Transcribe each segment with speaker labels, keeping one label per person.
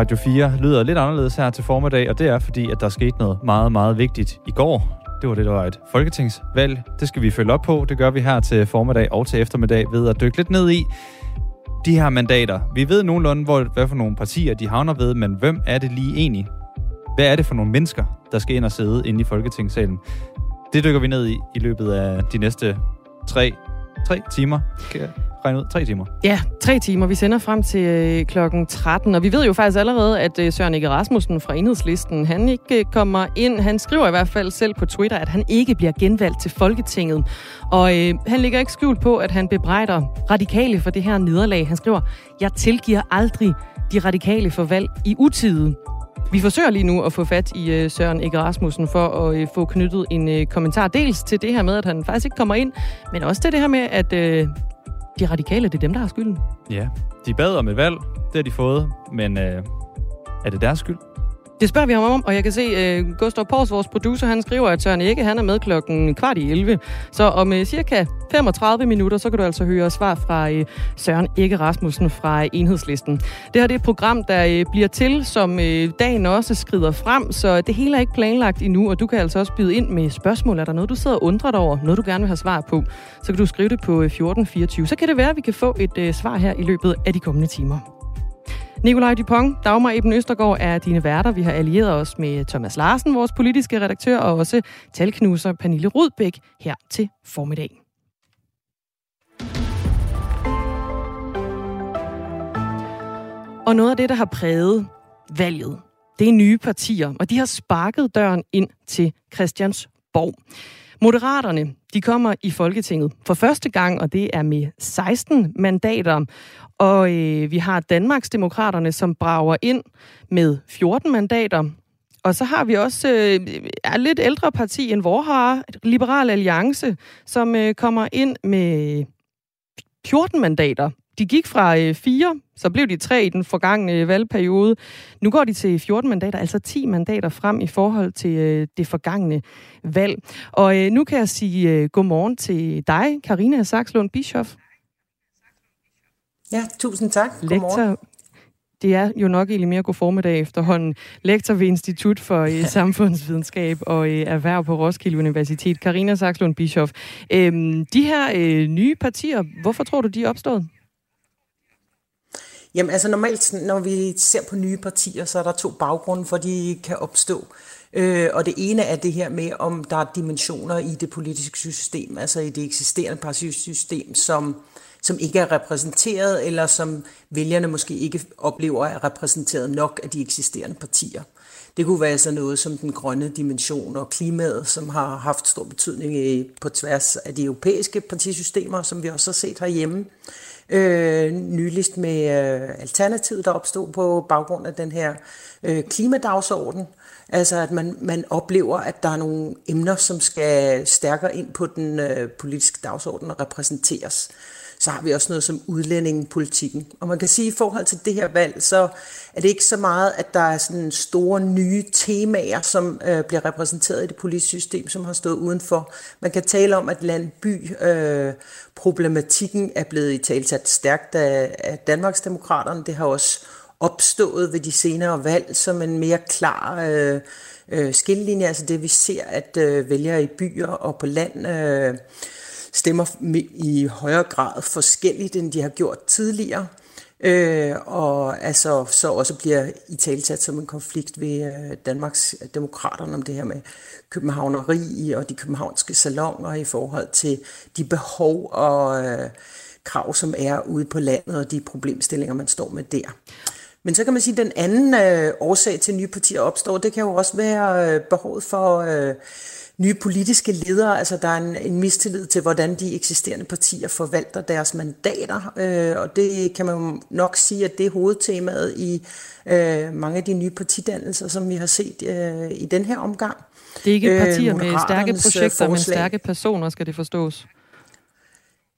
Speaker 1: Radio 4 lyder lidt anderledes her til formiddag, og det er fordi, at der skete noget meget, meget vigtigt i går. Det var det, der var et folketingsvalg. Det skal vi følge op på. Det gør vi her til formiddag og til eftermiddag ved at dykke lidt ned i de her mandater. Vi ved nogenlunde, hvor, hvad for nogle partier de havner ved, men hvem er det lige egentlig? Hvad er det for nogle mennesker, der skal ind og sidde inde i Folketingssalen? Det dykker vi ned i i løbet af de næste tre, tre timer. Kan jeg regne ud? Tre timer.
Speaker 2: Ja, tre timer. Vi sender frem til øh, klokken 13, og vi ved jo faktisk allerede, at øh, Søren Ege Rasmussen fra Enhedslisten, han ikke øh, kommer ind. Han skriver i hvert fald selv på Twitter, at han ikke bliver genvalgt til Folketinget. Og øh, han ligger ikke skjult på, at han bebrejder radikale for det her nederlag. Han skriver, jeg tilgiver aldrig de radikale for valg i utide. Vi forsøger lige nu at få fat i øh, Søren Ege Rasmussen for at øh, få knyttet en øh, kommentar dels til det her med, at han faktisk ikke kommer ind, men også til det her med, at øh, de radikale, det er dem, der har skylden.
Speaker 1: Ja, de bad om et valg. Det har de fået, men øh, er det deres skyld?
Speaker 2: Det spørger vi ham om, og jeg kan se, uh, Gustav Pors, vores producer, han skriver, at Søren ikke han er med klokken kvart i 11. Så om uh, cirka 35 minutter, så kan du altså høre svar fra uh, Søren Ikke Rasmussen fra Enhedslisten. Det her det er et program, der uh, bliver til, som uh, dagen også skrider frem, så det hele er ikke planlagt endnu, og du kan altså også byde ind med spørgsmål. Er der noget, du sidder og undrer dig over? Noget, du gerne vil have svar på? Så kan du skrive det på 1424. Så kan det være, at vi kan få et uh, svar her i løbet af de kommende timer. Nikolaj Dupont, Dagmar Eben Østergaard er dine værter. Vi har allieret os med Thomas Larsen, vores politiske redaktør, og også talknuser Pernille Rudbæk her til formiddag. Og noget af det, der har præget valget, det er nye partier, og de har sparket døren ind til Christiansborg. Moderaterne, de kommer i Folketinget for første gang, og det er med 16 mandater. Og øh, vi har Danmarksdemokraterne, som brager ind med 14 mandater. Og så har vi også øh, er lidt ældre parti end har Liberal Alliance, som øh, kommer ind med 14 mandater. De gik fra øh, fire, så blev de tre i den forgangne valgperiode. Nu går de til 14 mandater, altså 10 mandater frem i forhold til øh, det forgangne valg. Og øh, nu kan jeg sige øh, godmorgen til dig, Karina Sakslund Bischoff.
Speaker 3: Ja, tusind tak. Lektor,
Speaker 2: det er jo nok egentlig mere god formiddag efterhånden. Lektor ved Institut for ja. Samfundsvidenskab og øh, Erhverv på Roskilde Universitet, Karina Sakslund Bischoff. Øhm, de her øh, nye partier, hvorfor tror du, de er opstået?
Speaker 3: Jamen altså normalt, når vi ser på nye partier, så er der to baggrunde for, de kan opstå. Øh, og det ene er det her med, om der er dimensioner i det politiske system, altså i det eksisterende partisystem, som som ikke er repræsenteret, eller som vælgerne måske ikke oplever er repræsenteret nok af de eksisterende partier. Det kunne være sådan noget som den grønne dimension og klimaet, som har haft stor betydning på tværs af de europæiske partisystemer, som vi også har set herhjemme. Øh, nyligst med øh, Alternativet, der opstod på baggrund af den her øh, klimadagsorden. Altså at man, man oplever, at der er nogle emner, som skal stærkere ind på den øh, politiske dagsorden og repræsenteres. Så har vi også noget som udlændingepolitikken. Og man kan sige, at i forhold til det her valg, så er det ikke så meget, at der er sådan store nye temaer, som øh, bliver repræsenteret i det politiske system, som har stået udenfor. Man kan tale om, at landby øh, problematikken er blevet i talsat stærkt af, af Danmarksdemokraterne. Det har også opstået ved de senere valg som en mere klar øh, øh, skillelinje, altså det vi ser, at øh, vælgere i byer og på land øh, stemmer i højere grad forskelligt, end de har gjort tidligere. Øh, og altså så også bliver i talsat som en konflikt ved øh, Danmarks øh, demokraterne om det her med københavneri og de københavnske salonger i forhold til de behov og øh, krav, som er ude på landet og de problemstillinger, man står med der. Men så kan man sige, at den anden øh, årsag til nye partier opstår, det kan jo også være øh, behovet for øh, nye politiske ledere. Altså der er en, en mistillid til, hvordan de eksisterende partier forvalter deres mandater. Øh, og det kan man nok sige, at det er hovedtemaet i øh, mange af de nye partidannelser, som vi har set øh, i den her omgang.
Speaker 2: Det er ikke partier øh, med stærke projekter, men stærke personer, skal det forstås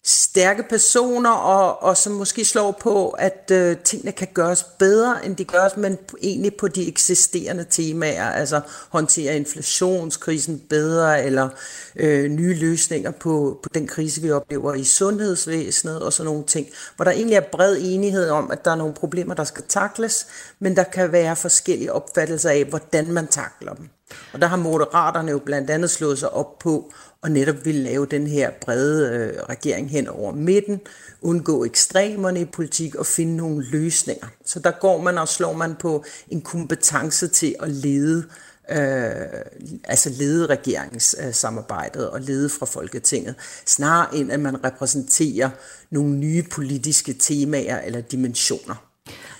Speaker 3: stærke personer, og, og som måske slår på, at øh, tingene kan gøres bedre, end de gøres, men egentlig på de eksisterende temaer, altså håndtere inflationskrisen bedre, eller øh, nye løsninger på, på den krise, vi oplever i sundhedsvæsenet og sådan nogle ting, hvor der egentlig er bred enighed om, at der er nogle problemer, der skal takles, men der kan være forskellige opfattelser af, hvordan man takler dem. Og der har moderaterne jo blandt andet slået sig op på og netop ville lave den her brede øh, regering hen over midten, undgå ekstremerne i politik og finde nogle løsninger. Så der går man og slår man på en kompetence til at lede øh, altså lede regeringssamarbejdet og lede fra Folketinget, snarere end at man repræsenterer nogle nye politiske temaer eller dimensioner.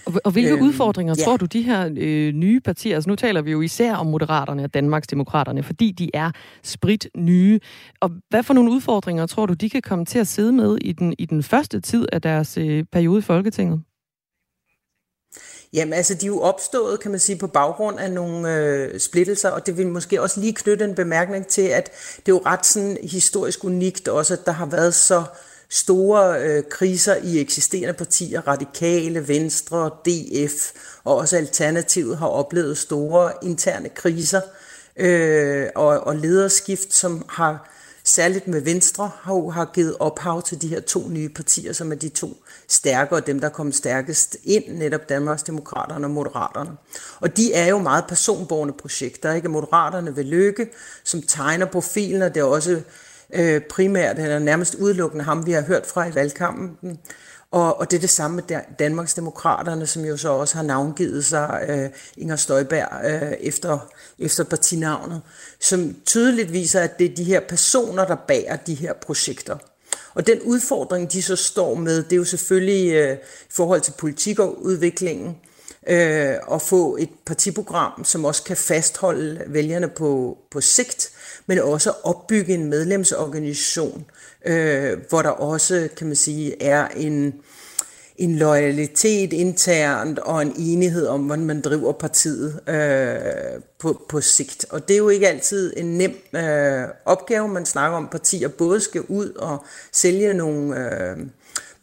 Speaker 2: Og, og hvilke øhm, udfordringer ja. tror du, de her øh, nye partier, altså nu taler vi jo især om Moderaterne og Danmarks Demokraterne, fordi de er sprit nye. Og hvad for nogle udfordringer tror du, de kan komme til at sidde med i den, i den første tid af deres øh, periode i Folketinget?
Speaker 3: Jamen altså, de er jo opstået, kan man sige, på baggrund af nogle øh, splittelser, og det vil måske også lige knytte en bemærkning til, at det er jo ret sådan historisk unikt også, at der har været så øh, store øh, kriser i eksisterende partier, radikale, venstre, DF og også Alternativet har oplevet store interne kriser øh, og, og lederskift, som har særligt med Venstre har, har givet ophav til de her to nye partier, som er de to stærke og dem, der kom stærkest ind, netop Danmarks Demokraterne og Moderaterne. Og de er jo meget personborgende projekter, ikke? Moderaterne vil lykke, som tegner profilen, og det er også øh, primært, eller nærmest udelukkende ham, vi har hørt fra i valgkampen. Og, og det er det samme med Danmarks Demokraterne, som jo så også har navngivet sig øh, Inger Støjberg øh, efter, efter partinavnet, som tydeligt viser, at det er de her personer, der bærer de her projekter. Og den udfordring, de så står med, det er jo selvfølgelig øh, i forhold til politik og udviklingen, øh, og få et partiprogram, som også kan fastholde vælgerne på, på sigt, men også opbygge en medlemsorganisation, øh, hvor der også, kan man sige, er en, en loyalitet internt og en enighed om, hvordan man driver partiet øh, på, på sigt. Og det er jo ikke altid en nem øh, opgave, man snakker om, partier både skal ud og sælge nogle... Øh,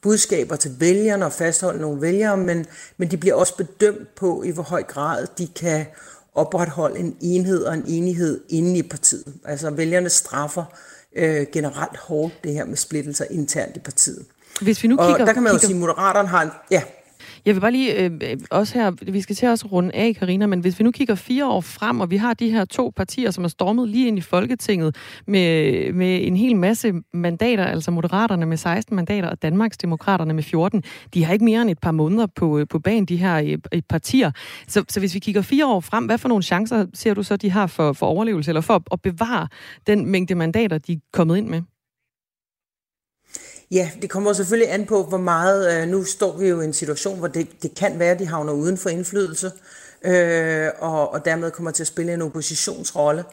Speaker 3: budskaber til vælgerne og fastholde nogle vælgere, men, men de bliver også bedømt på, i hvor høj grad de kan opretholde en enhed og en enighed inde i partiet. Altså vælgerne straffer øh, generelt hårdt det her med splittelser internt i partiet.
Speaker 2: Hvis vi nu kigger,
Speaker 3: og der kan man jo
Speaker 2: kigger...
Speaker 3: sige, at Moderaterne har en... Ja.
Speaker 2: Jeg vil bare lige, øh, også her, vi skal til at runde af, Karina, men hvis vi nu kigger fire år frem, og vi har de her to partier, som er stormet lige ind i Folketinget med, med en hel masse mandater, altså Moderaterne med 16 mandater og Danmarks Demokraterne med 14, de har ikke mere end et par måneder på, øh, på banen, de her øh, et, partier. Så, så hvis vi kigger fire år frem, hvad for nogle chancer ser du så, de har for, for overlevelse, eller for at, at bevare den mængde mandater, de er kommet ind med?
Speaker 3: Ja, det kommer selvfølgelig an på, hvor meget... Øh, nu står vi jo i en situation, hvor det, det kan være, at de havner uden for indflydelse, øh, og, og dermed kommer til at spille en oppositionsrolle.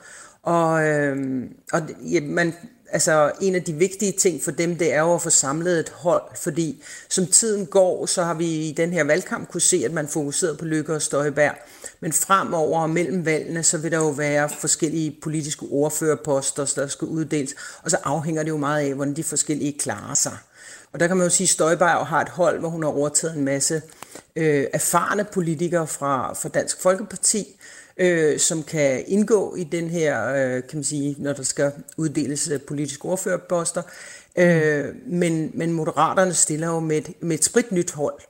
Speaker 3: Og, øh, og ja, man, altså, en af de vigtige ting for dem, det er jo at få samlet et hold, fordi som tiden går, så har vi i den her valgkamp kunne se, at man fokuserede på Lykke og Støjberg. Men fremover og mellem valgene, så vil der jo være forskellige politiske ordførerposter, der skal uddeles, og så afhænger det jo meget af, hvordan de forskellige klarer sig. Og der kan man jo sige, at Støjberg har et hold, hvor hun har overtaget en masse øh, erfarne politikere fra, fra Dansk Folkeparti, øh, som kan indgå i den her, øh, kan man sige, når der skal uddeles øh, politiske ordførerposter. Øh, men, men Moderaterne stiller jo med et, med et sprit nyt hold.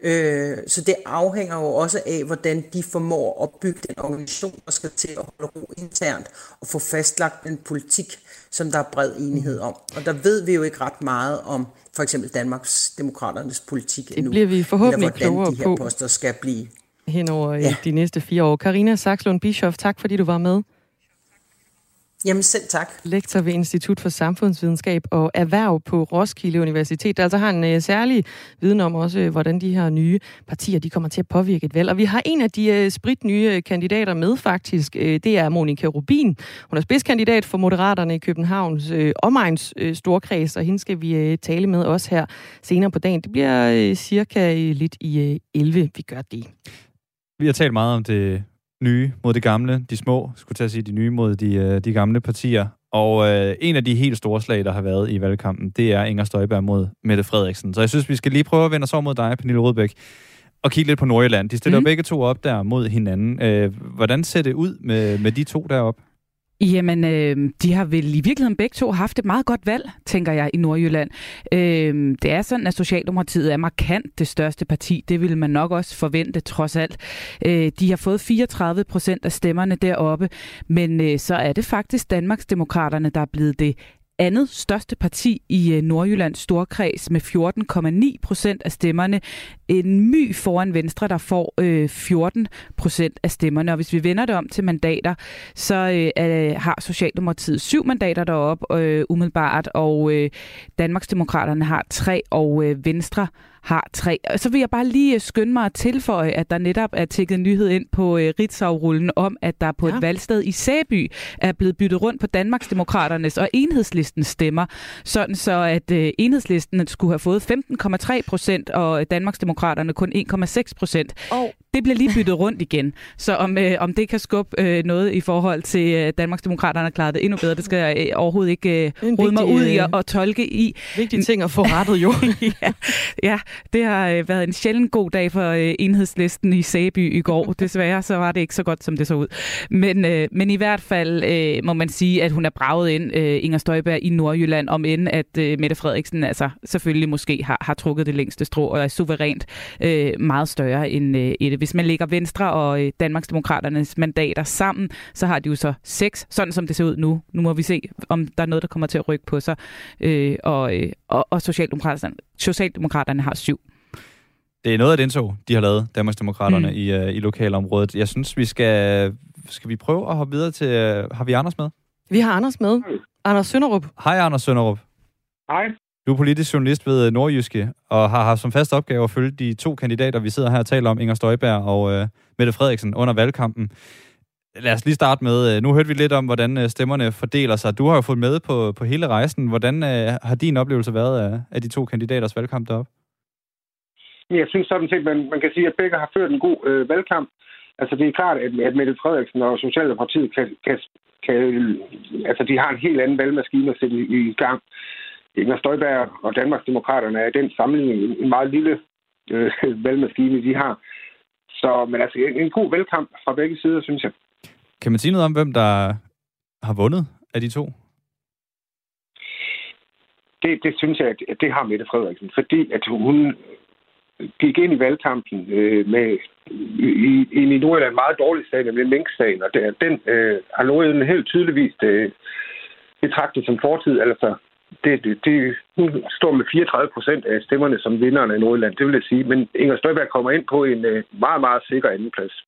Speaker 3: Øh, så det afhænger jo også af, hvordan de formår at opbygge den organisation, der skal til at holde ro internt og få fastlagt en politik, som der er bred enighed om. Og der ved vi jo ikke ret meget om for eksempel Danmarks Demokraternes politik
Speaker 2: det endnu. Det bliver vi forhåbentlig
Speaker 3: eller
Speaker 2: hvordan
Speaker 3: de her poster skal blive
Speaker 2: hen over ja. de næste fire år. Karina Saxlund Bischoff, tak fordi du var med.
Speaker 3: Jamen selv tak.
Speaker 2: Lektor ved Institut for Samfundsvidenskab og Erhverv på Roskilde Universitet, der altså har en uh, særlig viden om også, uh, hvordan de her nye partier de kommer til at påvirke et valg. Og vi har en af de uh, sprit nye kandidater med faktisk. Det er Monika Rubin. Hun er spidskandidat for Moderaterne i Københavns omegns storkreds, og hende skal vi tale med os her senere på dagen. Det bliver cirka lidt i uh, 11, vi gør det.
Speaker 1: Vi har talt meget om det nye mod det gamle, de små, skulle til at sige de nye mod de, øh, de gamle partier. Og øh, en af de helt store slag, der har været i valgkampen, det er Inger Støjberg mod Mette Frederiksen. Så jeg synes, vi skal lige prøve at vende os over mod dig, Pernille Rudbæk, og kigge lidt på Nordjylland. De stiller mm. begge to op der mod hinanden. Øh, hvordan ser det ud med, med de to deroppe?
Speaker 4: Jamen, øh, de har vel i virkeligheden begge to haft et meget godt valg, tænker jeg, i Nordjylland. Øh, det er sådan, at Socialdemokratiet er markant det største parti. Det ville man nok også forvente, trods alt. Øh, de har fået 34 procent af stemmerne deroppe, men øh, så er det faktisk Danmarksdemokraterne, der er blevet det andet største parti i øh, Nordjyllands storkreds med 14,9 procent af stemmerne. En my foran Venstre, der får øh, 14 procent af stemmerne. Og hvis vi vender det om til mandater, så øh, har Socialdemokratiet syv mandater deroppe øh, umiddelbart, og øh, Danmarksdemokraterne har tre, og øh, Venstre har tre. Og så vil jeg bare lige øh, skynde mig at tilføje, at der netop er tækket nyhed ind på øh, Ritzau-rullen om, at der på ja. et valgsted i Sæby er blevet byttet rundt på Danmarksdemokraternes og enhedslistens stemmer, sådan så at øh, enhedslisten skulle have fået 15,3 procent, og Danmarksdemokraterne kun 1,6 procent. Oh. Det bliver lige byttet rundt igen. Så om, øh, om det kan skubbe øh, noget i forhold til øh, Danmarksdemokraterne klaret det endnu bedre, det skal jeg øh, overhovedet ikke øh, rode mig ud i og, tolke i.
Speaker 2: Vigtige ting at få rettet jo.
Speaker 4: ja, ja, det har øh, været en sjældent god dag for øh, enhedslisten i Sæby i går. Desværre så var det ikke så godt, som det så ud. Men, øh, men i hvert fald øh, må man sige, at hun er braget ind, øh, Inger Støjberg, i Nordjylland, om end at øh, Mette Frederiksen altså selvfølgelig måske har, har trukket det længste strå og er suverænt øh, meget større end øh, et. Hvis man lægger Venstre og øh, Danmarksdemokraternes mandater sammen, så har de jo så seks, sådan som det ser ud nu. Nu må vi se, om der er noget, der kommer til at rykke på sig. Øh, og, øh, og, og Socialdemokraterne, Socialdemokraterne har syv.
Speaker 1: Det er noget af det indtog, de har lavet, Danmarksdemokraterne, mm. i, uh, i lokalområdet. Jeg synes, vi skal, skal vi prøve at hoppe videre til... Uh, har vi Anders med?
Speaker 2: Vi har Anders med. Anders Sønderup.
Speaker 1: Hej, Anders Sønderup.
Speaker 5: Hej.
Speaker 1: Du er politisk journalist ved øh, Nordjyske, og har haft som fast opgave at følge de to kandidater, vi sidder her og taler om, Inger Støjberg og øh, Mette Frederiksen, under valgkampen. Lad os lige starte med, øh, nu hørte vi lidt om, hvordan øh, stemmerne fordeler sig. Du har jo fået med på, på hele rejsen. Hvordan øh, har din oplevelse været af, af de to kandidaters valgkamp deroppe?
Speaker 5: Jeg synes sådan set, man, man kan sige, at begge har ført en god øh, valgkamp. Altså det er klart, at, at Mette Frederiksen og Socialdemokratiet kan, kan, kan, altså de har en helt anden valgmaskine at sætte i, i gang. Inger Støjberg og Danmarksdemokraterne er i den sammenligning en meget lille øh, valgmaskine, de har. Så, men altså en, en god valgkamp fra begge sider, synes jeg.
Speaker 1: Kan man sige noget om, hvem der har vundet af de to?
Speaker 5: Det, det synes jeg, at det har Mette Frederiksen, fordi at hun gik ind i valgkampen øh, med i, i, i Nordjylland en meget dårlig sag, nemlig Mink-sagen, og det, den øh, har Nordjylland helt tydeligvis øh, betragtet som fortid. Altså, det, det, det, hun står med 34 procent af stemmerne som vinderne af Nordjylland, det vil jeg sige. Men Inger Støjberg kommer ind på en øh, meget, meget sikker andenplads.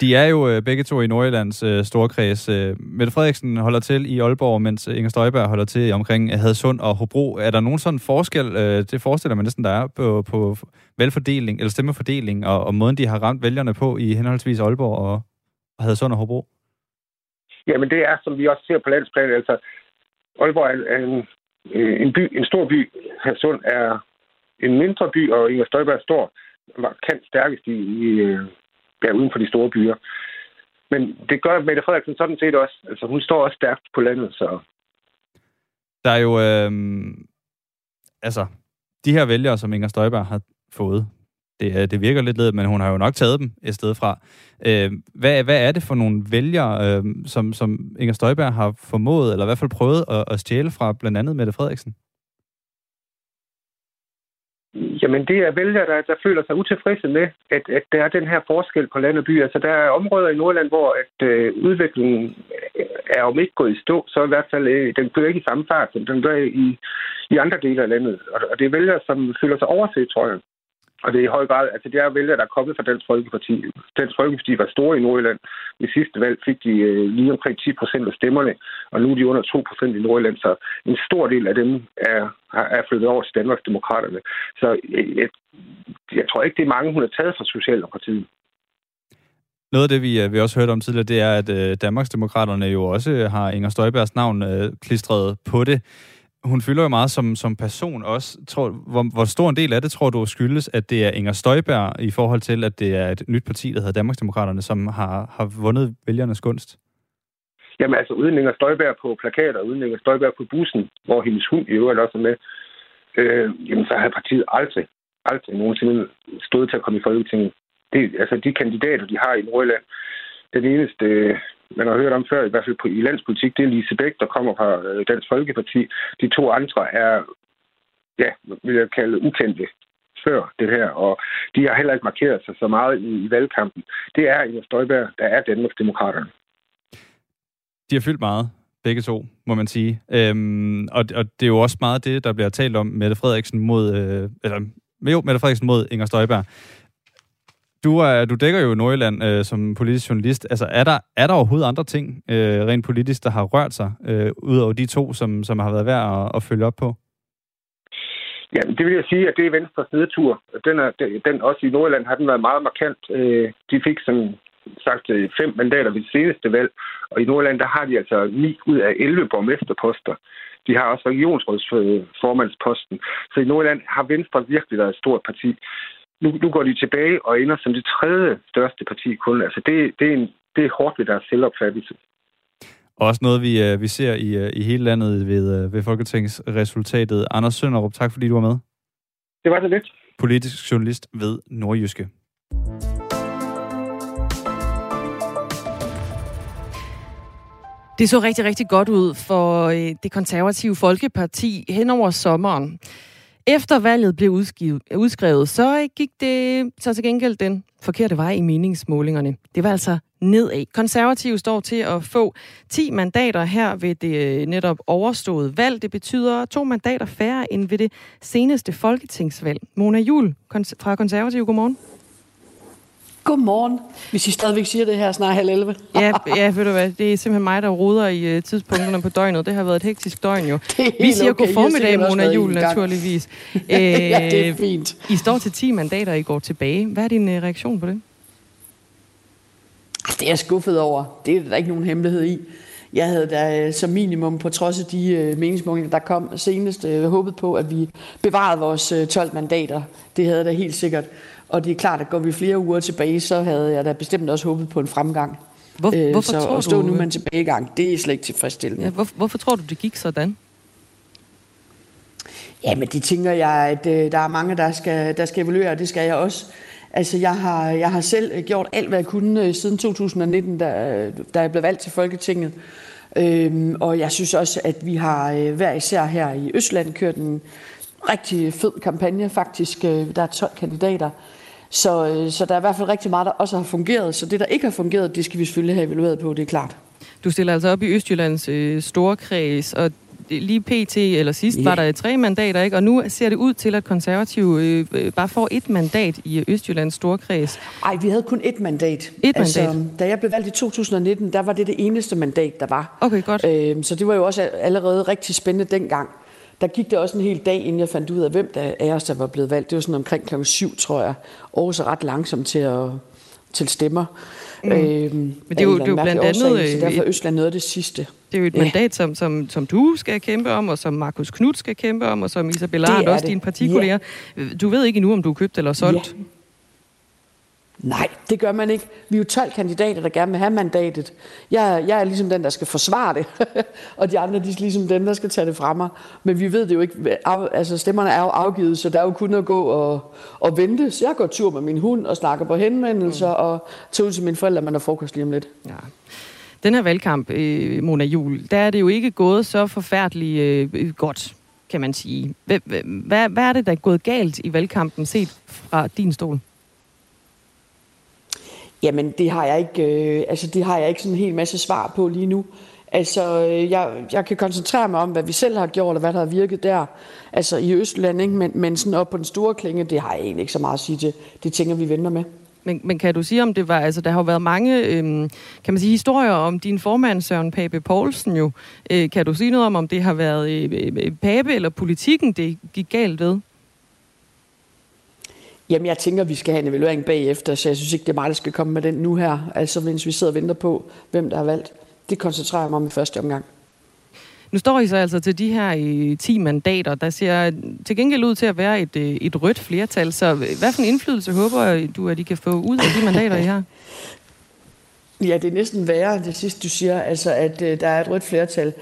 Speaker 1: De er jo øh, begge to i Nordjyllands øh, storkreds. Øh, Mette Frederiksen holder til i Aalborg, mens Inger Støjberg holder til omkring Hadsund og Hobro. Er der nogen sådan forskel, øh, det forestiller man næsten, der er på, på valgfordeling, eller stemmefordeling, og, og måden, de har ramt vælgerne på i henholdsvis Aalborg og, og Hadsund og Hobro?
Speaker 5: Jamen det er, som vi også ser på landsplan, altså Aalborg er en, øh, en, by, en stor by. Hadsund er en mindre by, og Inger Støjberg står markant stærkest i, i øh, ja, uden for de store byer. Men det gør Mette Frederiksen sådan set også. Altså, hun står også stærkt på landet, så...
Speaker 1: Der er jo... Øh, altså, de her vælgere, som Inger Støjberg har fået, det, øh, det virker lidt ledet, men hun har jo nok taget dem et sted fra. Øh, hvad, hvad er det for nogle vælgere, øh, som, som Inger Støjberg har formået, eller i hvert fald prøvet at, at stjæle fra blandt andet Mette Frederiksen?
Speaker 5: Jamen, det er vælgere, der, der føler sig utilfredse med, at, at der er den her forskel på land og by. Altså, der er områder i Nordland, hvor at, øh, udviklingen er om ikke gået i stå, så i hvert fald, øh, den gør ikke i samme fart, som den gør i, i andre dele af landet. Og, og det er vælgere, som føler sig overset, tror jeg. Og det er i høj grad, altså det er vælgere, der er kommet fra Dansk Folkeparti. Dansk Folkeparti var store i Nordjylland. I sidste valg fik de øh, lige omkring 10 procent af stemmerne, og nu er de under 2 procent i Nordjylland, så en stor del af dem er, er flyttet over til Danmarks Demokraterne. Så øh, jeg, jeg tror ikke, det er mange, hun har taget fra Socialdemokratiet.
Speaker 1: Noget af det, vi, øh, vi også hørte om tidligere, det er, at øh, Danmarksdemokraterne jo også øh, har Inger Støjbergs navn øh, klistret på det hun fylder jo meget som, som person også. Tror, hvor, hvor stor en del af det tror du skyldes, at det er Inger Støjberg i forhold til, at det er et nyt parti, der hedder Danmarksdemokraterne, som har, har vundet vælgernes gunst?
Speaker 5: Jamen altså, uden Inger Støjberg på plakater, uden Inger Støjberg på bussen, hvor hendes hund i øvrigt også er med, øh, jamen så har partiet aldrig, aldrig nogensinde stået til at komme i Folketinget. Det, altså, de kandidater, de har i Nordjylland, den eneste, man har hørt om før, i hvert fald på, i landspolitik, det er Lise Bæk, der kommer fra øh, Dansk Folkeparti. De to andre er, ja, vil jeg kalde ukendte før det her, og de har heller ikke markeret sig så meget i, i valgkampen. Det er Inger Støjberg, der er Danmarks Demokraterne.
Speaker 1: De har fyldt meget, begge to, må man sige. Øhm, og, og det er jo også meget det, der bliver talt om Mette Frederiksen mod, øh, eller jo, Mette Frederiksen mod Inger Støjberg. Du, er, du dækker jo Nordjylland øh, som politisk journalist. Altså, er der, er der overhovedet andre ting, øh, rent politisk, der har rørt sig, øh, ud over de to, som, som har været værd at, at følge op på?
Speaker 5: Ja, det vil jeg sige, at det er Venstres nedtur. Den, er, den også i Nordjylland har den været meget markant. Øh, de fik som sagt øh, fem mandater ved det seneste valg, og i Nordjylland der har de altså 9 ud af 11 borgmesterposter. De har også regionsrådsformandsposten. Så i Nordjylland har Venstre virkelig været et stort parti nu, nu går de tilbage og ender som det tredje største parti kun. Altså det, det, er, en, det er hårdt ved deres selvopfattelse.
Speaker 1: Også noget, vi, øh, vi ser i, øh, i hele landet ved, øh, ved Folketingsresultatet. Anders Sønderup, tak fordi du var med.
Speaker 5: Det var det lidt.
Speaker 1: Politisk journalist ved Nordjyske.
Speaker 2: Det så rigtig, rigtig godt ud for det konservative Folkeparti hen over sommeren. Efter valget blev udskrevet, så øh, gik det så til gengæld den forkerte vej i meningsmålingerne. Det var altså nedad. Konservative står til at få 10 mandater her ved det øh, netop overståede valg. Det betyder to mandater færre end ved det seneste folketingsvalg. Mona Jul fra Konservative, godmorgen.
Speaker 6: Godmorgen, hvis I stadigvæk siger det her snart halv 11.
Speaker 2: ja, ja, ved du hvad, det er simpelthen mig, der roder i uh, tidspunkterne på døgnet. Det har været et hektisk døgn jo. Vi siger okay. god formiddag, Mona Jul, naturligvis.
Speaker 6: ja, det er øh, fint.
Speaker 2: I står til 10 mandater, I går tilbage. Hvad er din uh, reaktion på det?
Speaker 6: Det er jeg skuffet over. Det er der ikke nogen hemmelighed i. Jeg havde da som minimum, på trods af de uh, meningsmålinger, der kom senest, håbet på, at vi bevarede vores uh, 12 mandater. Det havde jeg da helt sikkert. Og det er klart, at går vi flere uger tilbage, så havde jeg da bestemt også håbet på en fremgang.
Speaker 2: Hvor, øh, hvorfor
Speaker 6: så
Speaker 2: tror
Speaker 6: at stå
Speaker 2: du...
Speaker 6: nu med en tilbagegang, det er slet ikke tilfredsstillende.
Speaker 2: Ja, hvor, hvorfor tror du, det gik sådan?
Speaker 6: Ja, men det tænker jeg, at øh, der er mange, der skal, der skal evaluere, og det skal jeg også. Altså, jeg har, jeg har selv gjort alt, hvad jeg kunne øh, siden 2019, da, da jeg blev valgt til Folketinget. Øhm, og jeg synes også, at vi har øh, hver især her i Østland kørt en rigtig fed kampagne faktisk. Øh, der er 12 kandidater, så, øh, så der er i hvert fald rigtig meget, der også har fungeret. Så det, der ikke har fungeret, det skal vi selvfølgelig have evalueret på, det er klart.
Speaker 2: Du stiller altså op i Østjyllands øh, store kreds, og lige pt. eller sidst yeah. var der tre mandater, ikke? Og nu ser det ud til, at konservative øh, øh bare får et mandat i Østjyllands storkreds.
Speaker 6: Nej, vi havde kun et mandat.
Speaker 2: Et altså,
Speaker 6: mandat? Da jeg blev valgt i 2019, der var det det eneste mandat, der var.
Speaker 2: Okay, godt.
Speaker 6: Øh, så det var jo også allerede rigtig spændende dengang der gik det også en hel dag, inden jeg fandt ud af, hvem der af os, der var blevet valgt. Det var sådan omkring klokken syv, tror jeg. Og så ret langsomt til at til stemmer.
Speaker 2: Mm. Øhm, Men det er jo, det er jo blandt andet...
Speaker 6: Årsag, så derfor Østland noget af det sidste.
Speaker 2: Det er jo et ja. mandat, som, som, som du skal kæmpe om, og som Markus Knudt skal kæmpe om, og som Isabella Arndt, også det. dine partikolleger. Ja. Du ved ikke endnu, om du er købt eller solgt. Ja.
Speaker 6: Nej, det gør man ikke. Vi er jo 12 kandidater, der gerne vil have mandatet. Jeg, jeg er ligesom den, der skal forsvare det, og de andre de er ligesom dem, der skal tage det fra mig. Men vi ved det jo ikke. Altså, stemmerne er jo afgivet, så der er jo kun at gå og, og vente. Så jeg går tur med min hund og snakker på henvendelser mm. og tager ud til mine forældre, man har frokost lige om lidt. Ja.
Speaker 2: Den her valgkamp, øh, Mona Jul, der er det jo ikke gået så forfærdeligt øh, godt, kan man sige. Hvad, hvad, hvad er det, der er gået galt i valgkampen, set fra din stol?
Speaker 6: Jamen, det har jeg ikke, øh, altså, det har jeg ikke sådan en hel masse svar på lige nu. Altså, øh, jeg, jeg kan koncentrere mig om, hvad vi selv har gjort, og hvad der har virket der. Altså i Østland, ikke? Men, men sådan op på den store klinge, det har jeg egentlig ikke så meget at sige til. Det tænker vi venter med.
Speaker 2: Men, men kan du sige, om det var, altså der har jo været mange, øhm, kan man sige, historier om din formand, Søren Pape Poulsen jo. Øh, kan du sige noget om, om det har været øh, øh Pape eller politikken, det gik galt ved?
Speaker 6: Jamen, jeg tænker, vi skal have en evaluering bagefter, så jeg synes ikke, det er mig, der skal komme med den nu her. Altså, mens vi sidder og venter på, hvem der har valgt. Det koncentrerer jeg mig om i første omgang.
Speaker 2: Nu står I så altså til de her 10 øh, mandater, der ser til gengæld ud til at være et, øh, et rødt flertal. Så hvad for en indflydelse håber du, at I kan få ud af de mandater, I har?
Speaker 6: Ja, det er næsten værre, det sidste du siger, altså at øh, der er et rødt flertal.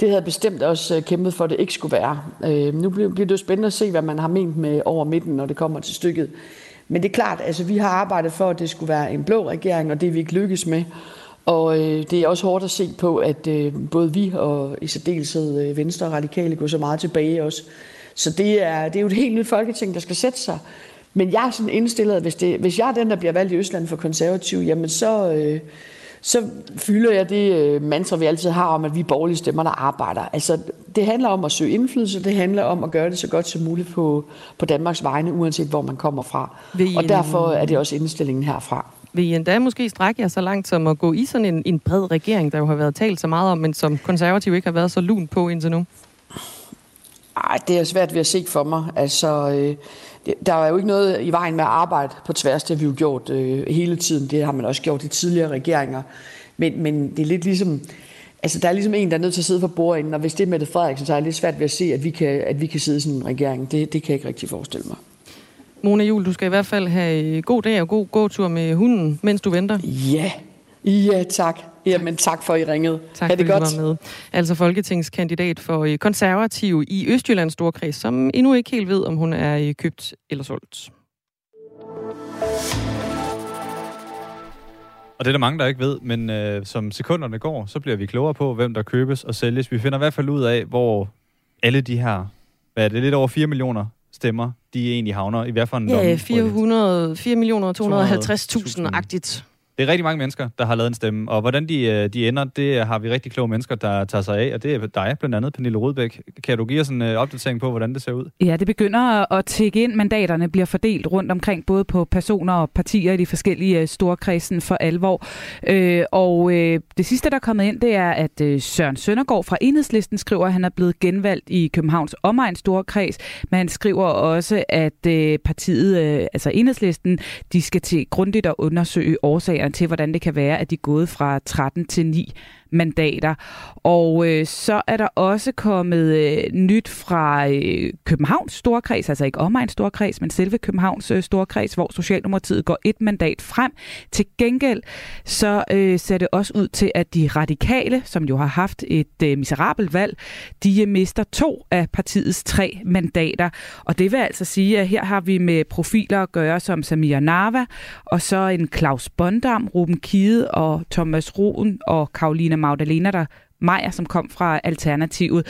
Speaker 6: Det havde bestemt også øh, kæmpet for, at det ikke skulle være. Øh, nu bliver, bliver det jo spændende at se, hvad man har ment med over midten, når det kommer til stykket. Men det er klart, altså vi har arbejdet for, at det skulle være en blå regering, og det er vi ikke lykkes med. Og øh, det er også hårdt at se på, at øh, både vi og i særdeleshed øh, Venstre og Radikale går så meget tilbage også. Så det er, det er jo et helt nyt folketing, der skal sætte sig. Men jeg er sådan indstillet, at hvis, det, hvis jeg er den, der bliver valgt i Østland for konservativ, jamen så, øh, så fylder jeg det øh, mantra, vi altid har om, at vi er borgerlige stemmer, der arbejder. Altså, det handler om at søge indflydelse, det handler om at gøre det så godt som muligt på, på Danmarks vegne, uanset hvor man kommer fra. Og derfor er det også indstillingen herfra.
Speaker 2: Vil I endda måske strække jer så langt som at gå i sådan en, en bred regering, der jo har været talt så meget om, men som konservativ ikke har været så lun på indtil nu?
Speaker 6: Ej, det er svært ved at se for mig. Altså, øh, der er jo ikke noget i vejen med at arbejde på tværs, det har vi jo gjort øh, hele tiden. Det har man også gjort i tidligere regeringer. Men, men det er lidt ligesom, altså der er ligesom en, der er nødt til at sidde for bordenden, og hvis det er Mette Frederiksen, så er det lidt svært ved at se, at vi kan, at vi kan sidde i sådan en regering. Det, det kan jeg ikke rigtig forestille mig.
Speaker 2: Mona Jul, du skal i hvert fald have god dag og god gåtur med hunden, mens du venter.
Speaker 6: Ja, ja tak. Jamen tak for, at I ringede.
Speaker 2: Tak ha det godt. var med. Altså folketingskandidat for øh, konservativ i Østjyllands Storkreds, som endnu ikke helt ved, om hun er øh, købt eller solgt.
Speaker 1: Og det er der mange, der ikke ved, men øh, som sekunderne går, så bliver vi klogere på, hvem der købes og sælges. Vi finder i hvert fald ud af, hvor alle de her, hvad er det, lidt over 4 millioner stemmer, de egentlig havner i hvert fald en
Speaker 2: Ja, 400, 4 millioner 250.000 agtigt.
Speaker 1: Det er rigtig mange mennesker, der har lavet en stemme, og hvordan de, øh, de ender, det øh, har vi rigtig kloge mennesker, der tager sig af, og det er dig, blandt andet Pernille Rudbæk. Kan du give os en øh, opdatering på, hvordan det ser ud?
Speaker 4: Ja, det begynder at tække ind. Mandaterne bliver fordelt rundt omkring, både på personer og partier i de forskellige storkredsen for alvor. Uh, og det sidste, der er kommet ind, det er, at Søren Søndergaard fra Enhedslisten skriver, at han er blevet genvalgt i Københavns omegn storkreds, men han skriver også, at partiet, altså Enhedslisten, de skal til grundigt at undersøge årsager til, hvordan det kan være, at de er gået fra 13 til 9 mandater. Og øh, så er der også kommet øh, nyt fra øh, Københavns Storkreds, altså ikke omegn Storkreds, men selve Københavns øh, Storkreds, hvor Socialdemokratiet går et mandat frem. Til gengæld så øh, ser det også ud til, at de radikale, som jo har haft et øh, miserabelt valg, de øh, mister to af partiets tre mandater. Og det vil altså sige, at her har vi med profiler at gøre som Samir Nava, og så en Claus Bondam, Ruben Kide og Thomas Roen og Karolina Magdalena, der Maja, som kom fra Alternativet.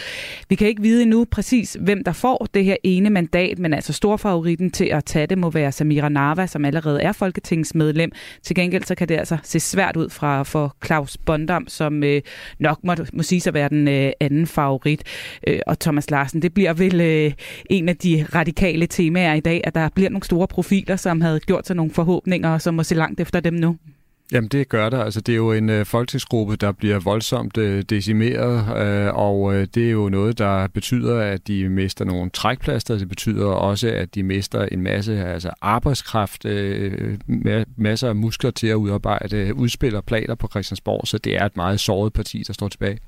Speaker 4: Vi kan ikke vide endnu præcis, hvem der får det her ene mandat, men altså storfavoritten til at tage det må være Samira Nava, som allerede er folketingsmedlem. Til gengæld så kan det altså se svært ud fra for Claus Bondam, som øh, nok må, må sige sig være den øh, anden favorit. Øh, og Thomas Larsen, det bliver vel øh, en af de radikale temaer i dag, at der bliver nogle store profiler, som havde gjort sig nogle forhåbninger, og som må se langt efter dem nu.
Speaker 7: Jamen det gør der. Altså, det er jo en øh, folketingsgruppe, der bliver voldsomt øh, decimeret, øh, og øh, det er jo noget, der betyder, at de mister nogle trækplaster. Det betyder også, at de mister en masse altså arbejdskraft, øh, masser af muskler til at udarbejde øh, udspil og planer på Christiansborg, så det er et meget såret parti, der står tilbage.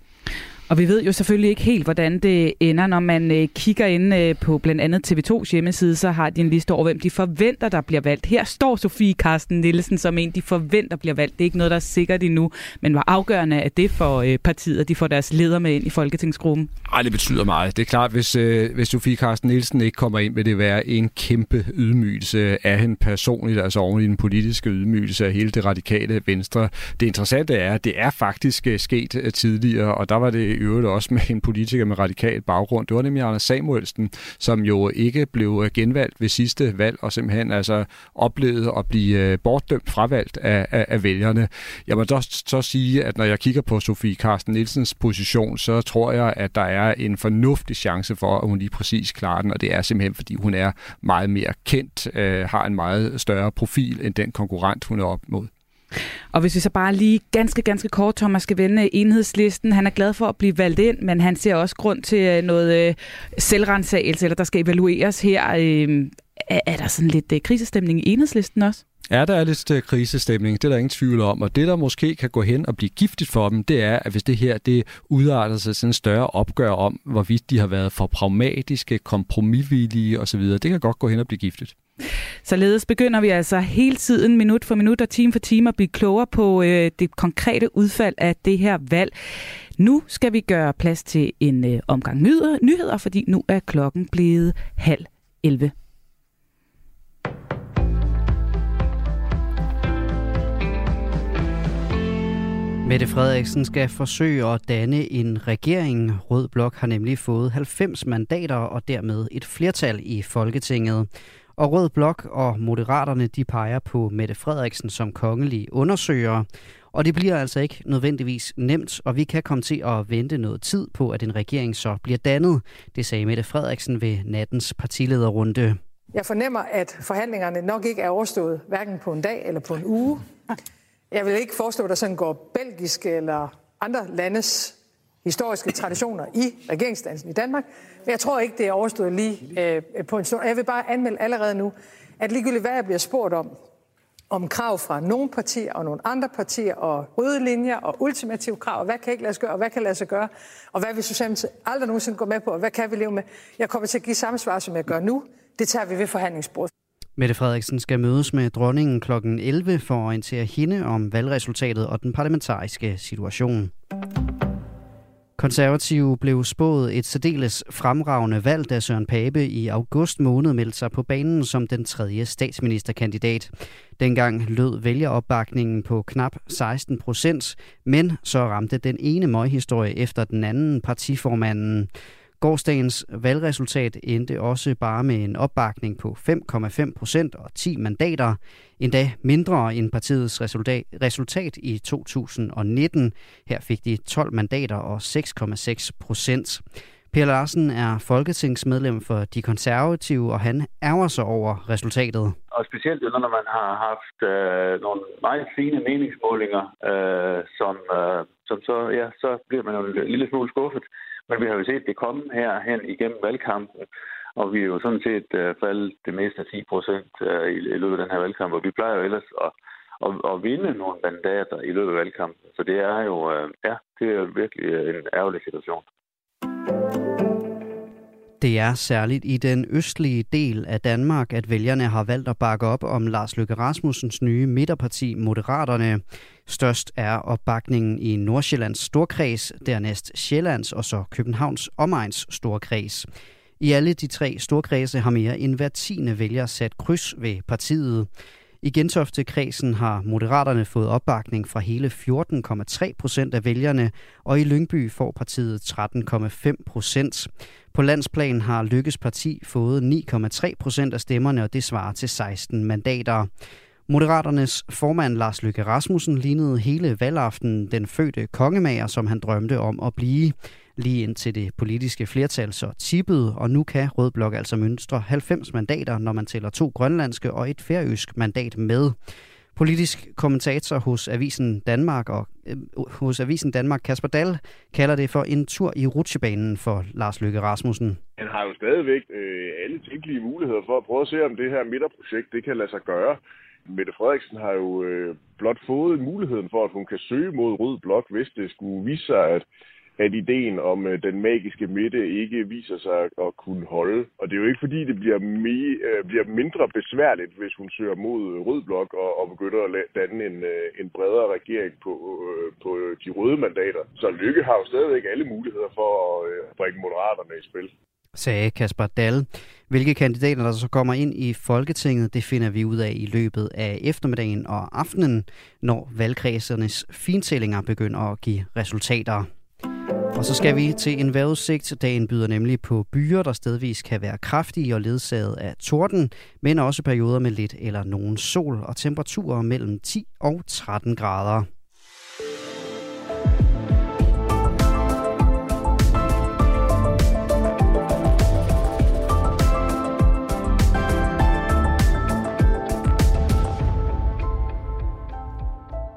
Speaker 4: Og vi ved jo selvfølgelig ikke helt, hvordan det ender. Når man øh, kigger ind øh, på blandt andet TV2's hjemmeside, så har de en liste over, hvem de forventer, der bliver valgt. Her står Sofie Karsten Nielsen som en, de forventer bliver valgt. Det er ikke noget, der er sikkert endnu, men hvor afgørende er det for øh, partiet, at de får deres leder med ind i Folketingsgruppen?
Speaker 7: Ej, det betyder meget. Det er klart, hvis, øh, hvis Sofie Karsten Nielsen ikke kommer ind, vil det være en kæmpe ydmygelse af hende personligt, altså oven i den politiske ydmygelse af hele det radikale venstre. Det interessante er, at det er faktisk sket tidligere, og der var det øvrigt også med en politiker med radikal baggrund. Det var nemlig Anders Samuelsen, som jo ikke blev øh, genvalgt ved sidste valg, og simpelthen altså oplevede at blive øh, bortdømt fravalgt af, af, af vælgerne. Jeg må dog så sige, at når jeg kigger på Sofie Carsten Nielsens position, så tror jeg, at der er en fornuftig chance for, at hun lige præcis klarer den, og det er simpelthen, fordi hun er meget mere kendt, øh, har en meget større profil end den konkurrent, hun er op mod.
Speaker 4: Og hvis vi så bare lige ganske, ganske kort, Thomas, skal vende enhedslisten. Han er glad for at blive valgt ind, men han ser også grund til øh, noget øh, selvrensagelse, eller der skal evalueres her. Øhm, er, der sådan lidt øh, krisestemning i enhedslisten også?
Speaker 7: Ja, der er lidt øh, krisestemning, det er der ingen tvivl om. Og det, der måske kan gå hen og blive giftigt for dem, det er, at hvis det her det udarter sig sådan en større opgør om, hvorvidt de har været for pragmatiske, kompromisvillige osv., det kan godt gå hen og blive giftigt.
Speaker 4: Således begynder vi altså hele tiden, minut for minut og time for time, at blive klogere på øh, det konkrete udfald af det her valg. Nu skal vi gøre plads til en øh, omgang nyheder, nyheder, fordi nu er klokken blevet halv 11.
Speaker 8: Mette Frederiksen skal forsøge at danne en regering. Rød Blok har nemlig fået 90 mandater og dermed et flertal i Folketinget. Og Rød Blok og Moderaterne de peger på Mette Frederiksen som kongelig undersøger. Og det bliver altså ikke nødvendigvis nemt, og vi kan komme til at vente noget tid på, at en regering så bliver dannet. Det sagde Mette Frederiksen ved nattens partilederrunde.
Speaker 9: Jeg fornemmer, at forhandlingerne nok ikke er overstået, hverken på en dag eller på en uge. Jeg vil ikke foreslå, at der sådan går belgiske eller andre landes historiske traditioner i regeringsdansen i Danmark. Men jeg tror ikke, det er overstået lige øh, på en stund. Jeg vil bare anmelde allerede nu, at ligegyldigt hvad jeg bliver spurgt om, om krav fra nogle partier og nogle andre partier, og røde linjer og ultimative krav, og hvad kan ikke lade sig gøre, og hvad kan lade sig gøre, og hvad vil Socialdemokratiet aldrig nogensinde gå med på, og hvad kan vi leve med? Jeg kommer til at give samme svar, som jeg gør nu. Det tager vi ved forhandlingsbordet.
Speaker 8: Mette Frederiksen skal mødes med dronningen kl. 11 for at orientere hende om valgresultatet og den parlamentariske situation. Konservative blev spået et særdeles fremragende valg, da Søren Pape i august måned meldte sig på banen som den tredje statsministerkandidat. Dengang lød vælgeropbakningen på knap 16 procent, men så ramte den ene møghistorie efter den anden partiformanden. Gårdsdagens valgresultat endte også bare med en opbakning på 5,5 procent og 10 mandater, endda mindre end partiets resultat, i 2019. Her fik de 12 mandater og 6,6 procent. Per Larsen er folketingsmedlem for De Konservative, og han ærger sig over resultatet.
Speaker 10: Og specielt når man har haft øh, nogle meget fine meningsmålinger, øh, som, øh, som så, ja, så bliver man jo en lille smule skuffet. Men vi har jo set det komme her hen igennem valgkampen, og vi er jo sådan set øh, faldet det meste af 10 procent øh, i, i løbet af den her valgkamp, og vi plejer jo ellers at, at, at vinde nogle mandater i løbet af valgkampen. Så det er jo, øh, ja, det er virkelig øh, en ærgerlig situation.
Speaker 8: Det er særligt i den østlige del af Danmark, at vælgerne har valgt at bakke op om Lars Løkke Rasmussens nye midterparti Moderaterne. Størst er opbakningen i Nordsjællands storkreds, dernæst Sjællands og så Københavns omegns storkreds. I alle de tre storkredse har mere end hver tiende vælger sat kryds ved partiet. I Gentofte-kredsen har Moderaterne fået opbakning fra hele 14,3 procent af vælgerne, og i Lyngby får partiet 13,5 procent. På landsplan har Lykkes parti fået 9,3 procent af stemmerne, og det svarer til 16 mandater. Moderaternes formand Lars Løkke Rasmussen lignede hele valgaften den fødte kongemager, som han drømte om at blive. Lige indtil det politiske flertal så tippede, og nu kan Rød Blok altså mønstre 90 mandater, når man tæller to grønlandske og et færøsk mandat med. Politisk kommentator hos Avisen Danmark og øh, hos Avisen Danmark Kasper Dahl kalder det for en tur i rutsjebanen for Lars Løkke Rasmussen.
Speaker 11: Han har jo stadigvæk øh, alle tænkelige muligheder for at prøve at se, om det her midterprojekt det kan lade sig gøre. Mette Frederiksen har jo øh, blot fået muligheden for, at hun kan søge mod Rød Blok, hvis det skulle vise sig, at at ideen om øh, den magiske midte ikke viser sig at kunne holde. Og det er jo ikke fordi, det bliver, me, øh, bliver mindre besværligt, hvis hun søger mod Rød Blok og, og begynder at danne en, øh, en bredere regering på, øh, på de røde mandater. Så Lykke har jo stadigvæk alle muligheder for at øh, bringe moderaterne i spil
Speaker 8: sagde Kasper Dahl. Hvilke kandidater, der så kommer ind i Folketinget, det finder vi ud af i løbet af eftermiddagen og aftenen, når valgkredsernes fintællinger begynder at give resultater. Og så skal vi til en vejrudsigt. Dagen byder nemlig på byer, der stedvis kan være kraftige og ledsaget af torden, men også perioder med lidt eller nogen sol og temperaturer mellem 10 og 13 grader.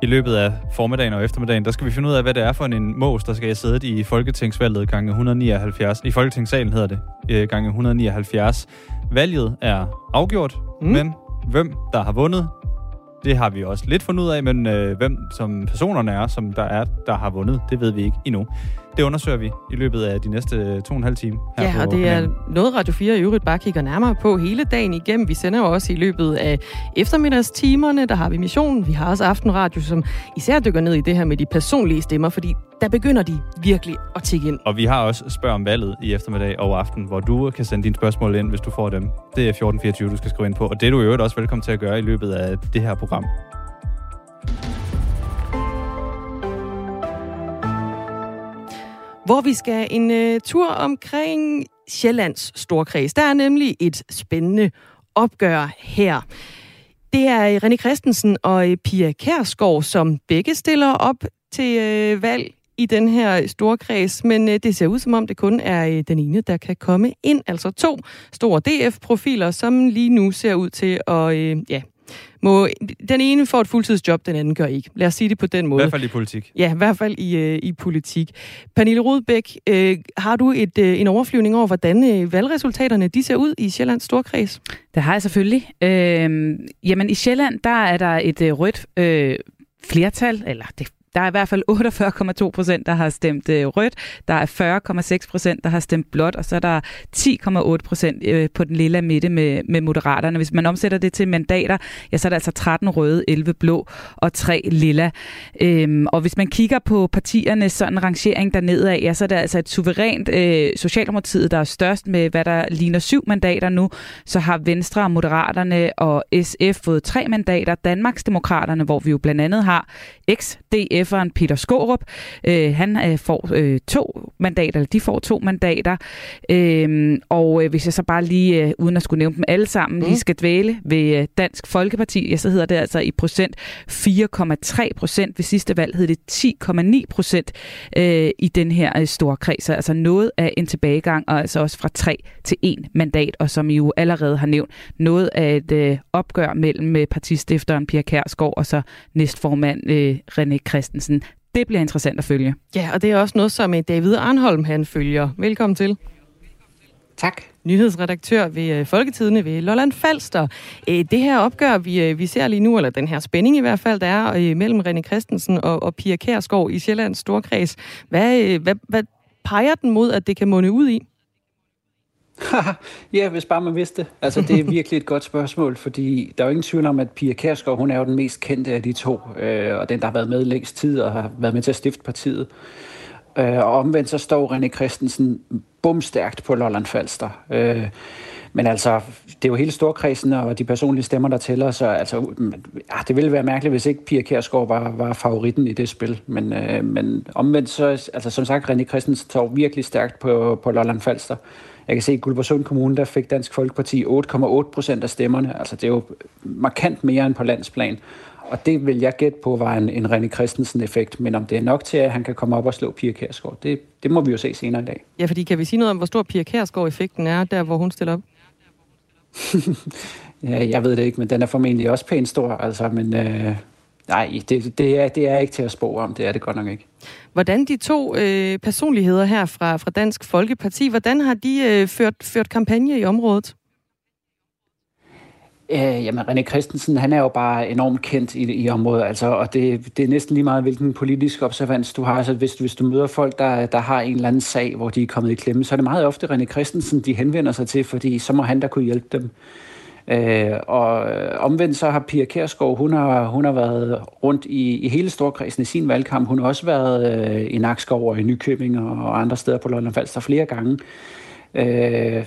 Speaker 1: I løbet af formiddagen og eftermiddagen, der skal vi finde ud af, hvad det er for en mås, der skal sidde i Folketingsvalget gange 179. I Folketingssalen hedder det øh, gange 179. Valget er afgjort, mm. men hvem der har vundet, Det har vi også lidt fundet ud af, men øh, hvem som personerne er, som der er, der har vundet, det ved vi ikke endnu. Det undersøger vi i løbet af de næste to og en halv time. Her
Speaker 2: Ja,
Speaker 1: på
Speaker 2: og det
Speaker 1: kanalen.
Speaker 2: er noget Radio 4 i øvrigt bare kigger nærmere på hele dagen igennem. Vi sender jo også i løbet af eftermiddagstimerne, der har vi missionen. Vi har også aftenradio, som især dykker ned i det her med de personlige stemmer, fordi der begynder de virkelig at tikke ind.
Speaker 1: Og vi har også spørg om valget i eftermiddag og aften, hvor du kan sende dine spørgsmål ind, hvis du får dem. Det er 1424, du skal skrive ind på, og det er du i øvrigt også velkommen til at gøre i løbet af det her program.
Speaker 2: Hvor vi skal en øh, tur omkring Sjællands Storkreds. Der er nemlig et spændende opgør her. Det er øh, René Christensen og øh, Pia Kærsgaard, som begge stiller op til øh, valg i den her storkreds, men øh, det ser ud som om, det kun er øh, den ene, der kan komme ind. Altså to store DF-profiler, som lige nu ser ud til at, øh, ja, må, den ene får et fuldtidsjob, den anden gør ikke. Lad os sige det på den
Speaker 1: I
Speaker 2: måde.
Speaker 1: hvert fald i politik.
Speaker 2: Ja, i hvert fald i, øh, i politik. Pernille Rudbæk, øh, har du et, øh, en overflyvning over, hvordan øh, valgresultaterne de ser ud i Sjællands Storkreds?
Speaker 4: Det har jeg selvfølgelig. Øh, jamen, i Sjælland, der er der et øh, rødt øh, flertal, eller det der er i hvert fald 48,2 procent, der har stemt øh, rødt. Der er 40,6 procent, der har stemt blåt, og så er der 10,8 procent øh, på den lille midte med, med moderaterne. Hvis man omsætter det til mandater, ja, så er der altså 13 røde, 11 blå og 3 lilla. Øhm, og hvis man kigger på partiernes sådan rangering dernede af, ja, så er det altså et suverænt øh, Socialdemokratiet, der er størst med, hvad der ligner syv mandater nu. Så har Venstre og Moderaterne og SF fået tre mandater. Danmarksdemokraterne, hvor vi jo blandt andet har ex-DF'eren Peter Skårup. Øh, han øh, får øh, to mandater, eller de får to mandater. Øh, og øh, hvis jeg så bare lige, øh, uden at skulle nævne dem alle sammen, mm. lige skal dvæle ved øh, Dansk Folkeparti, ja, så hedder det altså i procent 4,3 procent. Ved sidste valg hed det 10,9 procent øh, i den her øh, store kreds. Altså noget af en tilbagegang, og altså også fra 3 til 1 mandat, og som I jo allerede har nævnt, noget af et øh, opgør mellem øh, partistifteren Pia Kærsgaard og så næstformand øh, René Christensen. Det bliver interessant at følge.
Speaker 2: Ja, og det er også noget, som øh, David Arnholm han følger. Velkommen til.
Speaker 12: Tak.
Speaker 2: Nyhedsredaktør ved øh, Folketidene ved Lolland Falster. Øh, Det her opgør, vi, vi ser lige nu, eller den her spænding i hvert fald, der er mellem René Christensen og, og Pia Kærsgaard i Sjællands Storkreds. Hvad, hvad, hvad peger den mod, at det kan munde ud i?
Speaker 12: ja, hvis bare man vidste. Altså, det er virkelig et godt spørgsmål, fordi der er jo ingen tvivl om, at Pia Kærsgaard, hun er jo den mest kendte af de to, øh, og den, der har været med længst tid og har været med til at stifte partiet. Øh, og omvendt så står René Christensen bumstærkt på Lolland Falster. Øh, men altså, det er jo hele storkredsen og de personlige stemmer, der tæller, så altså, ja, det ville være mærkeligt, hvis ikke Pia Kjærsgaard var, var favoritten i det spil. Men, øh, men omvendt så, altså som sagt, René Christensen står virkelig stærkt på, på Lolland Falster. Jeg kan se, at i Guldborgsund Kommune, der fik Dansk Folkeparti 8,8 procent af stemmerne. Altså det er jo markant mere end på landsplan. Og det vil jeg gætte på var en, en René Christensen-effekt. Men om det er nok til, at han kan komme op og slå Pia Kjærsgaard, det, det må vi jo se senere i dag.
Speaker 2: Ja, fordi kan vi sige noget om, hvor stor Pia Kærsgaard-effekten er, der hvor hun stiller op?
Speaker 12: ja, jeg ved det ikke, men den er formentlig også pænt stor. Altså, men øh, nej, det, det, er, det er ikke til at spå om. Det er det godt nok ikke.
Speaker 2: Hvordan de to øh, personligheder her fra, fra Dansk Folkeparti, hvordan har de øh, ført, ført kampagne i området?
Speaker 12: Øh, jamen, René Christensen, han er jo bare enormt kendt i, i området, altså, og det, det er næsten lige meget, hvilken politisk observans du har. Altså, hvis, hvis du møder folk, der, der har en eller anden sag, hvor de er kommet i klemme, så er det meget ofte René Christensen, de henvender sig til, fordi så må han da kunne hjælpe dem. Øh, og øh, omvendt så har Pia Kærsgaard, hun har, hun har været rundt i, i hele Storkredsen i sin valgkamp. Hun har også været øh, i Nakskov og i Nykøbing og andre steder på Lolland Falster flere gange. Øh,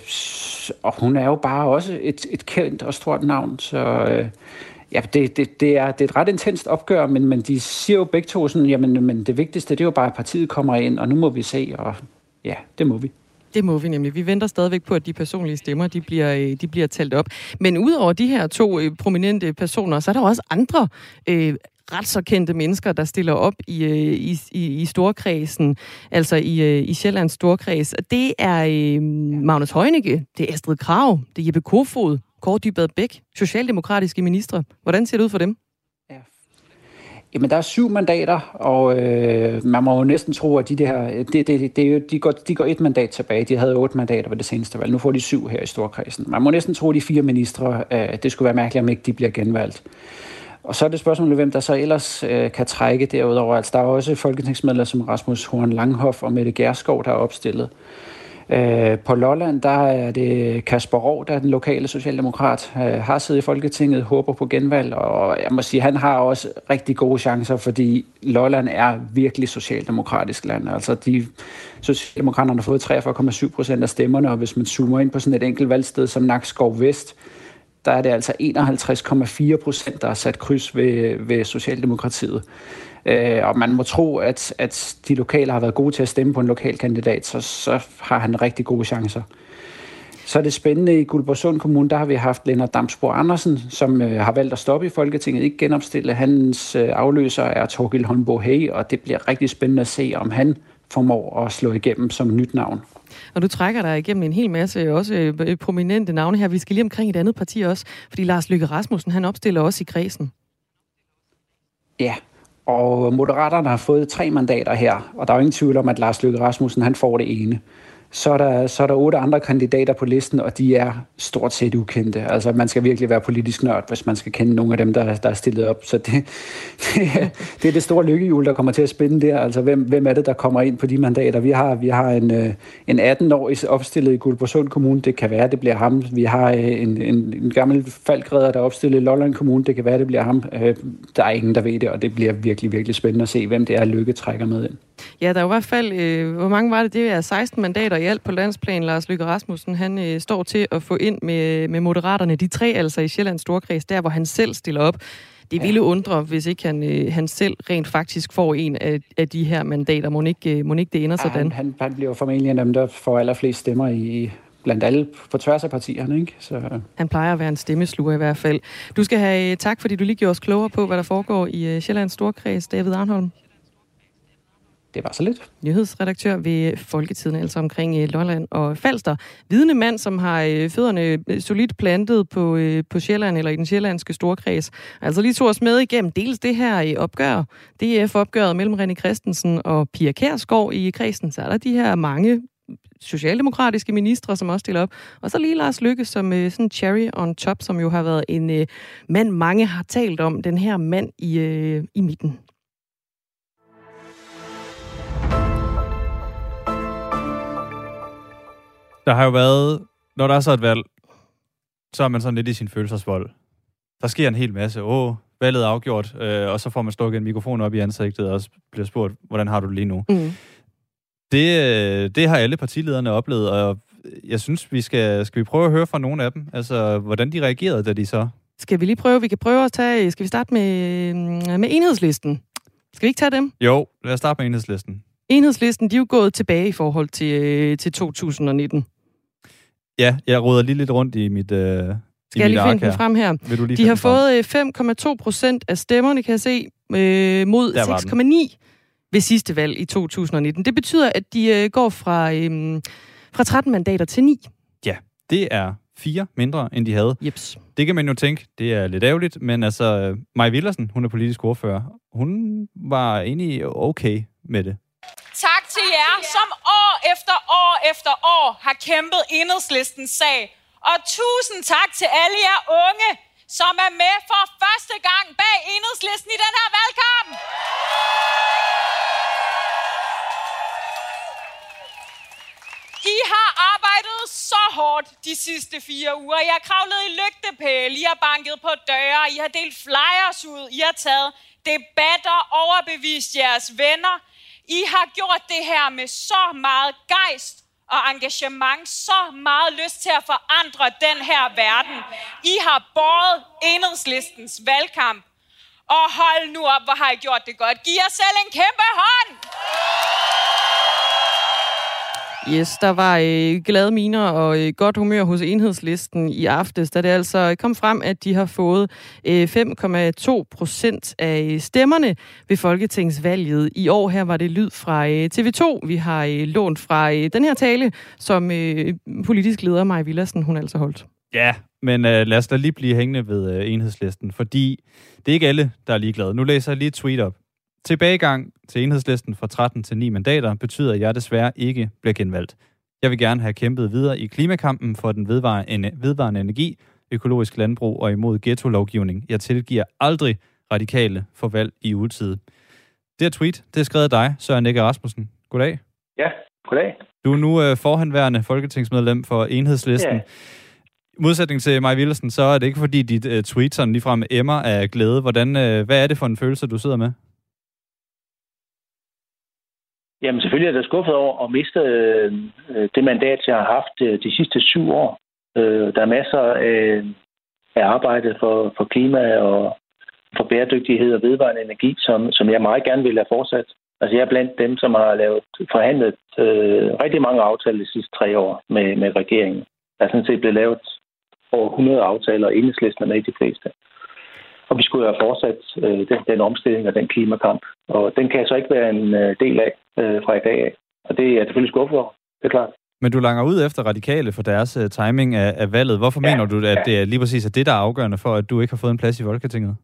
Speaker 12: og hun er jo bare også et, et kendt og stort navn, så øh, ja, det, det, det, er, det er et ret intenst opgør, men, men de siger jo begge to sådan, jamen men det vigtigste, det er jo bare, at partiet kommer ind, og nu må vi se, og ja, det må vi.
Speaker 2: Det må vi nemlig. Vi venter stadigvæk på, at de personlige stemmer, de bliver, øh, de bliver talt op. Men udover de her to øh, prominente personer, så er der også andre øh, ret så kendte mennesker, der stiller op i, øh, i, i, i storkredsen, altså i, i Sjællands storkreds. Det er øh, Magnus Heunicke, det er Astrid Krav, det er Jeppe Kofod, Kåre Dybad Bæk, socialdemokratiske ministre. Hvordan ser det ud for dem?
Speaker 12: Jamen, der er syv mandater, og øh, man må jo næsten tro, at de der, det, det, det, de, går, de går et mandat tilbage. De havde otte mandater ved det seneste valg. Nu får de syv her i Storkredsen. Man må næsten tro, at de fire ministre, øh, det skulle være mærkeligt, om ikke de bliver genvalgt. Og så er det spørgsmålet, hvem der så ellers øh, kan trække derudover. Altså, der er også folketingsmedlemmer som Rasmus Horn Langhoff og Mette Gerskov, der er opstillet. Øh, Øh, på Lolland, der er det Kasper Rov, der er den lokale socialdemokrat, øh, har siddet i Folketinget, håber på genvalg, og jeg må sige, han har også rigtig gode chancer, fordi Lolland er virkelig socialdemokratisk land. Altså, de Socialdemokraterne har fået 43,7 procent af stemmerne, og hvis man zoomer ind på sådan et enkelt valgsted som Nakskov Vest, der er det altså 51,4 procent, der har sat kryds ved, ved Socialdemokratiet. Øh, og man må tro, at, at de lokale har været gode til at stemme på en lokal kandidat, så, så har han rigtig gode chancer. Så er det spændende i Guldborgsund Kommune, der har vi haft Lennart Damsbo Andersen, som øh, har valgt at stoppe i Folketinget, ikke genopstille. Hans øh, afløser er Torgild Håndbo Hey, og det bliver rigtig spændende at se, om han formår at slå igennem som nyt navn.
Speaker 2: Og du trækker dig igennem en hel masse også øh, prominente navne her. Vi skal lige omkring et andet parti også, fordi Lars Lykke Rasmussen, han opstiller også i kredsen.
Speaker 12: Ja, og Moderaterne har fået tre mandater her, og der er jo ingen tvivl om, at Lars Løkke Rasmussen han får det ene. Så er, der, så er der otte andre kandidater på listen, og de er stort set ukendte. Altså, man skal virkelig være politisk nørd, hvis man skal kende nogle af dem, der, der er stillet op. Så det, det, det er det store lykkehjul, der kommer til at spænde der. Altså, hvem, hvem er det, der kommer ind på de mandater? Vi har, vi har en, øh, en 18-årig opstillet i Guldborgsund Kommune. Det kan være, det bliver ham. Vi har øh, en, en, en gammel falkredder, der er opstillet i Lolland Kommune. Det kan være, det bliver ham. Øh, der er ingen, der ved det, og det bliver virkelig, virkelig spændende at se, hvem det er, Lykke trækker med ind.
Speaker 2: Ja, der er i hvert fald, øh, hvor mange var det? Det er 16 mandater i alt på landsplan. Lars Lykke Rasmussen, han øh, står til at få ind med, med moderaterne. De tre altså i Sjællands Storkreds, der hvor han selv stiller op. Det ville ja. undre, hvis ikke han, øh, han selv rent faktisk får en af, af de her mandater. Må ikke, øh, må ikke det ender sådan?
Speaker 12: Han, han, han bliver formentlig en af dem, der får allerflest stemmer i, blandt alle på tværs af partierne. Ikke? Så...
Speaker 2: Han plejer at være en stemmesluger i hvert fald. Du skal have øh, tak, fordi du lige gjorde os klogere på, hvad der foregår i uh, Sjællands Storkreds, David Arnholm.
Speaker 12: Det var så lidt.
Speaker 2: Nyhedsredaktør ved Folketiden, altså omkring øh, Lolland og Falster. Vidende mand, som har øh, fødderne øh, solidt plantet på, på Sjælland, eller i den sjællandske storkreds. Altså lige tog os med igennem dels det her opgør, DF-opgøret mellem René Christensen og Pia Kærsgaard i kredsen. Så er der de her mange socialdemokratiske ministre, som også stiller op. Og så lige Lars Lykke som uh, sådan cherry on top, som jo har været en mand, mange har talt om. Den her mand i, i midten.
Speaker 1: Der har jo været, når der er så et valg, så er man sådan lidt i sin følelsesvold. Der sker en hel masse. Åh, valget er afgjort, øh, og så får man stukket en mikrofon op i ansigtet og bliver spurgt, hvordan har du det lige nu? Mm. Det, øh, det har alle partilederne oplevet, og jeg synes, vi skal, skal vi prøve at høre fra nogle af dem, altså hvordan de reagerede, da de så...
Speaker 2: Skal vi lige prøve, vi kan prøve at tage, skal vi starte med, mm, med enhedslisten? Skal vi ikke tage dem?
Speaker 1: Jo, lad os starte med enhedslisten.
Speaker 2: Enhedslisten, de er jo gået tilbage i forhold til, øh, til 2019.
Speaker 1: Ja, jeg råder lige lidt rundt i mit øh,
Speaker 2: Skal jeg lige finde den frem her? Vil du lige de har fået 5,2 øh, procent af stemmerne, kan jeg se, øh, mod 6,9 ved sidste valg i 2019. Det betyder, at de øh, går fra, øh, fra 13 mandater til 9.
Speaker 1: Ja, det er fire mindre, end de havde.
Speaker 2: Jeps.
Speaker 1: Det kan man jo tænke, det er lidt ærgerligt, men altså, Maja Villersen, hun er politisk ordfører, hun var egentlig okay med det.
Speaker 13: Tak til jer, som år efter år efter år har kæmpet enhedslistens sag. Og tusind tak til alle jer unge, som er med for første gang bag enhedslisten i den her valgkamp. I har arbejdet så hårdt de sidste fire uger. I har kravlet i lygtepæle, I har banket på døre, I har delt flyers ud, I har taget debatter, overbevist jeres venner, i har gjort det her med så meget gejst og engagement, så meget lyst til at forandre den her verden. I har båret enhedslistens valgkamp. Og hold nu op, hvor har I gjort det godt. Giv jer selv en kæmpe hånd!
Speaker 2: Yes, der var øh, glade miner og øh, godt humør hos enhedslisten i aftes, da det altså kom frem, at de har fået øh, 5,2 procent af stemmerne ved Folketingsvalget. I år her var det lyd fra øh, TV2. Vi har øh, lånt fra øh, den her tale, som øh, politisk leder Maja Villersen, hun altså holdt.
Speaker 1: Ja, men øh, lad os da lige blive hængende ved øh, enhedslisten, fordi det er ikke alle, der er ligeglade. Nu læser jeg lige et tweet op. Tilbagegang til enhedslisten fra 13 til 9 mandater betyder, at jeg desværre ikke bliver genvalgt. Jeg vil gerne have kæmpet videre i klimakampen for den vedvarende, vedvarende energi, økologisk landbrug og imod ghetto-lovgivning. Jeg tilgiver aldrig radikale for valg i utid. Det her tweet, det er skrevet af dig, Søren Ege Rasmussen. Goddag.
Speaker 14: Ja, goddag.
Speaker 1: Du er nu øh, forhenværende folketingsmedlem for Enhedslisten.
Speaker 14: Ja.
Speaker 1: I modsætning til Maj Villersen, så er det ikke fordi dit øh, tweet sådan ligefrem emmer af glæde. Hvordan, øh, hvad er det for en følelse, du sidder med?
Speaker 14: Jamen selvfølgelig er jeg skuffet over at miste øh, øh, det mandat, jeg har haft øh, de sidste syv år. Øh, der er masser af, af arbejde for, for klima og for bæredygtighed og vedvarende energi, som, som jeg meget gerne vil have fortsat. Altså jeg er blandt dem, som har lavet forhandlet øh, rigtig mange aftaler de sidste tre år med, med regeringen. Der er sådan set blevet lavet over 100 aftaler, og enhedslisten er med i de fleste. Og vi skulle jo have fortsat øh, den, den omstilling og den klimakamp. Og den kan jeg så ikke være en øh, del af øh, fra i dag af. Og det er jeg selvfølgelig skuffet over, det er klart.
Speaker 1: Men du langer ud efter radikale for deres uh, timing af, af valget. Hvorfor ja, mener du, at ja. det er lige præcis er det, der er afgørende for, at du ikke har fået en plads i Folketinget?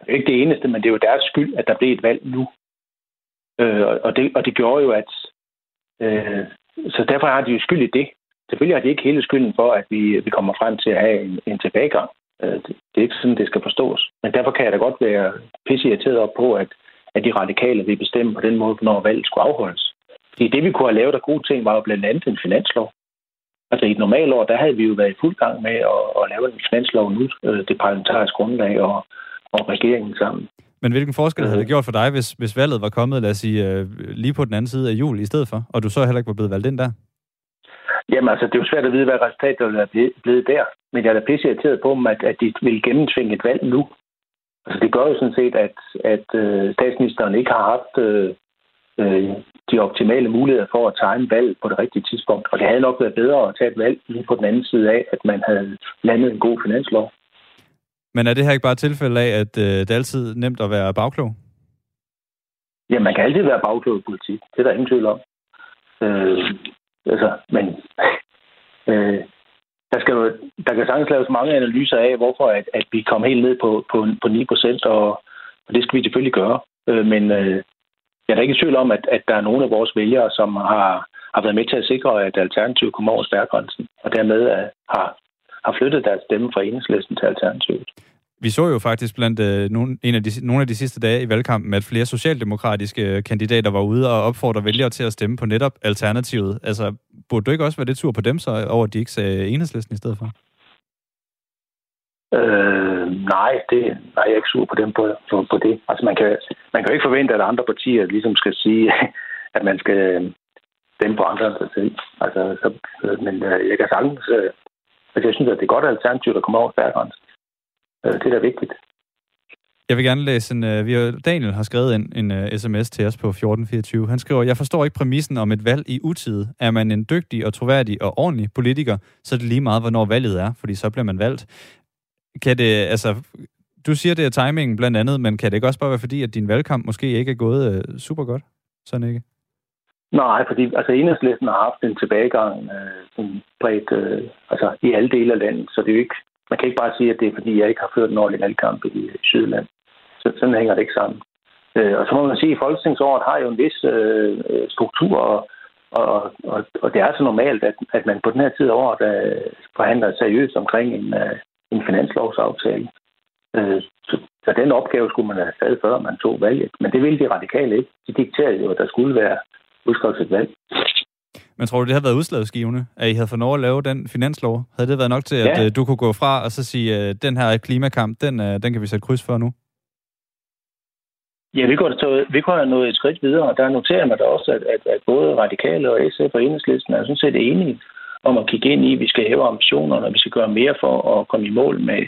Speaker 14: Det er ikke det eneste, men det er jo deres skyld, at der blev et valg nu. Øh, og, det, og det gjorde jo, at... Øh, så derfor har de jo skyld i det. Selvfølgelig har de ikke hele skylden for, at vi, vi kommer frem til at have en, en tilbagegang. Øh, det, er ikke sådan, det skal forstås. Men derfor kan jeg da godt være pisseirriteret op på, at, at de radikale vil bestemme på den måde, når valget skulle afholdes. Det, det, vi kunne have lavet af gode ting, var jo blandt andet en finanslov. Altså i et normalt år, der havde vi jo været i fuld gang med at, at lave en finanslov nu, øh, det parlamentariske grundlag og, og regeringen sammen.
Speaker 1: Men hvilken forskel havde det gjort for dig, hvis, hvis valget var kommet, lad os sige, øh, lige på den anden side af jul i stedet for, og du så heller ikke var blevet valgt ind der?
Speaker 14: Jamen altså, det er jo svært at vide, hvad resultatet være blevet der. Men jeg er da pisse irriteret på dem, at, at de vil gennemtvinge et valg nu. Altså, det gør jo sådan set, at, at øh, statsministeren ikke har haft øh, øh, de optimale muligheder for at tegne valg på det rigtige tidspunkt. Og det havde nok været bedre at tage et valg lige på den anden side af, at man havde landet en god finanslov.
Speaker 1: Men er det her ikke bare et tilfælde af, at øh, det er altid nemt at være bagklog?
Speaker 14: Ja, man kan altid være bagklog i politik. Det er der ingen tvivl om. Øh, altså, men øh, der, skal jo, der kan sagtens laves mange analyser af, hvorfor at, at vi kom helt ned på, på, på 9 procent, og, og det skal vi selvfølgelig gøre. Øh, men øh, jeg er da ikke i tvivl om, at, at der er nogle af vores vælgere, som har, har været med til at sikre, at Alternativet kommer over stærgrænsen, og dermed er, har, har flyttet deres stemme fra enhedslisten til Alternativet.
Speaker 1: Vi så jo faktisk blandt øh, nogle, en af de, nogle af de sidste dage i valgkampen, at flere socialdemokratiske øh, kandidater var ude og opfordre vælgere til at stemme på netop Alternativet. Altså, burde du ikke også være det tur på dem, så over at de ikke sagde enhedslisten i stedet for?
Speaker 14: Øh, nej, det, nej, jeg er ikke sur på dem på, på, på det. Altså, man kan, man kan jo ikke forvente, at andre partier ligesom skal sige, at man skal øh, stemme på andre end sig selv. Altså, så, men øh, jeg kan sagtens... Øh, altså, jeg synes, at det er godt alternativ, der kommer over færgrænsen det er da vigtigt.
Speaker 1: Jeg vil gerne læse en... Uh, Daniel har skrevet en, en uh, sms til os på 1424. Han skriver, jeg forstår ikke præmissen om et valg i utide. Er man en dygtig og troværdig og ordentlig politiker, så er det lige meget, hvornår valget er, fordi så bliver man valgt. Kan det, altså, du siger, det er timingen blandt andet, men kan det ikke også bare være fordi, at din valgkamp måske ikke er gået uh, super godt? Sådan ikke?
Speaker 14: Nej, fordi altså, enhedslisten har haft en tilbagegang øh, bredt, øh, altså, i alle dele af landet, så det er jo ikke, man kan ikke bare sige, at det er fordi, jeg ikke har ført en ordentlig valgkamp i øh, Sydland. Så, sådan hænger det ikke sammen. Øh, og så må man sige, at Folketingsåret har jo en vis øh, struktur, og, og, og, og det er så normalt, at, at man på den her tid af året øh, forhandler seriøst omkring en, øh, en finanslovsaftale. Øh, så, så den opgave skulle man have taget før, man tog valget. Men det ville de radikale ikke. De dikterede jo, at der skulle være udskrevet et valg.
Speaker 1: Men tror du, det har været udslagsgivende, at I havde fået lov at lave den finanslov? Havde det været nok til, at ja. Øh, du kunne gå fra og så sige, øh, den her klimakamp, den, øh, den kan vi sætte kryds for nu?
Speaker 14: Ja, vi kunne, vi kunne have nået et skridt videre, og der noterer man da også, at, at, at både radikale og SF og enhedslisten er sådan set enige om at kigge ind i, at vi skal hæve ambitionerne, og vi skal gøre mere for at komme i mål med,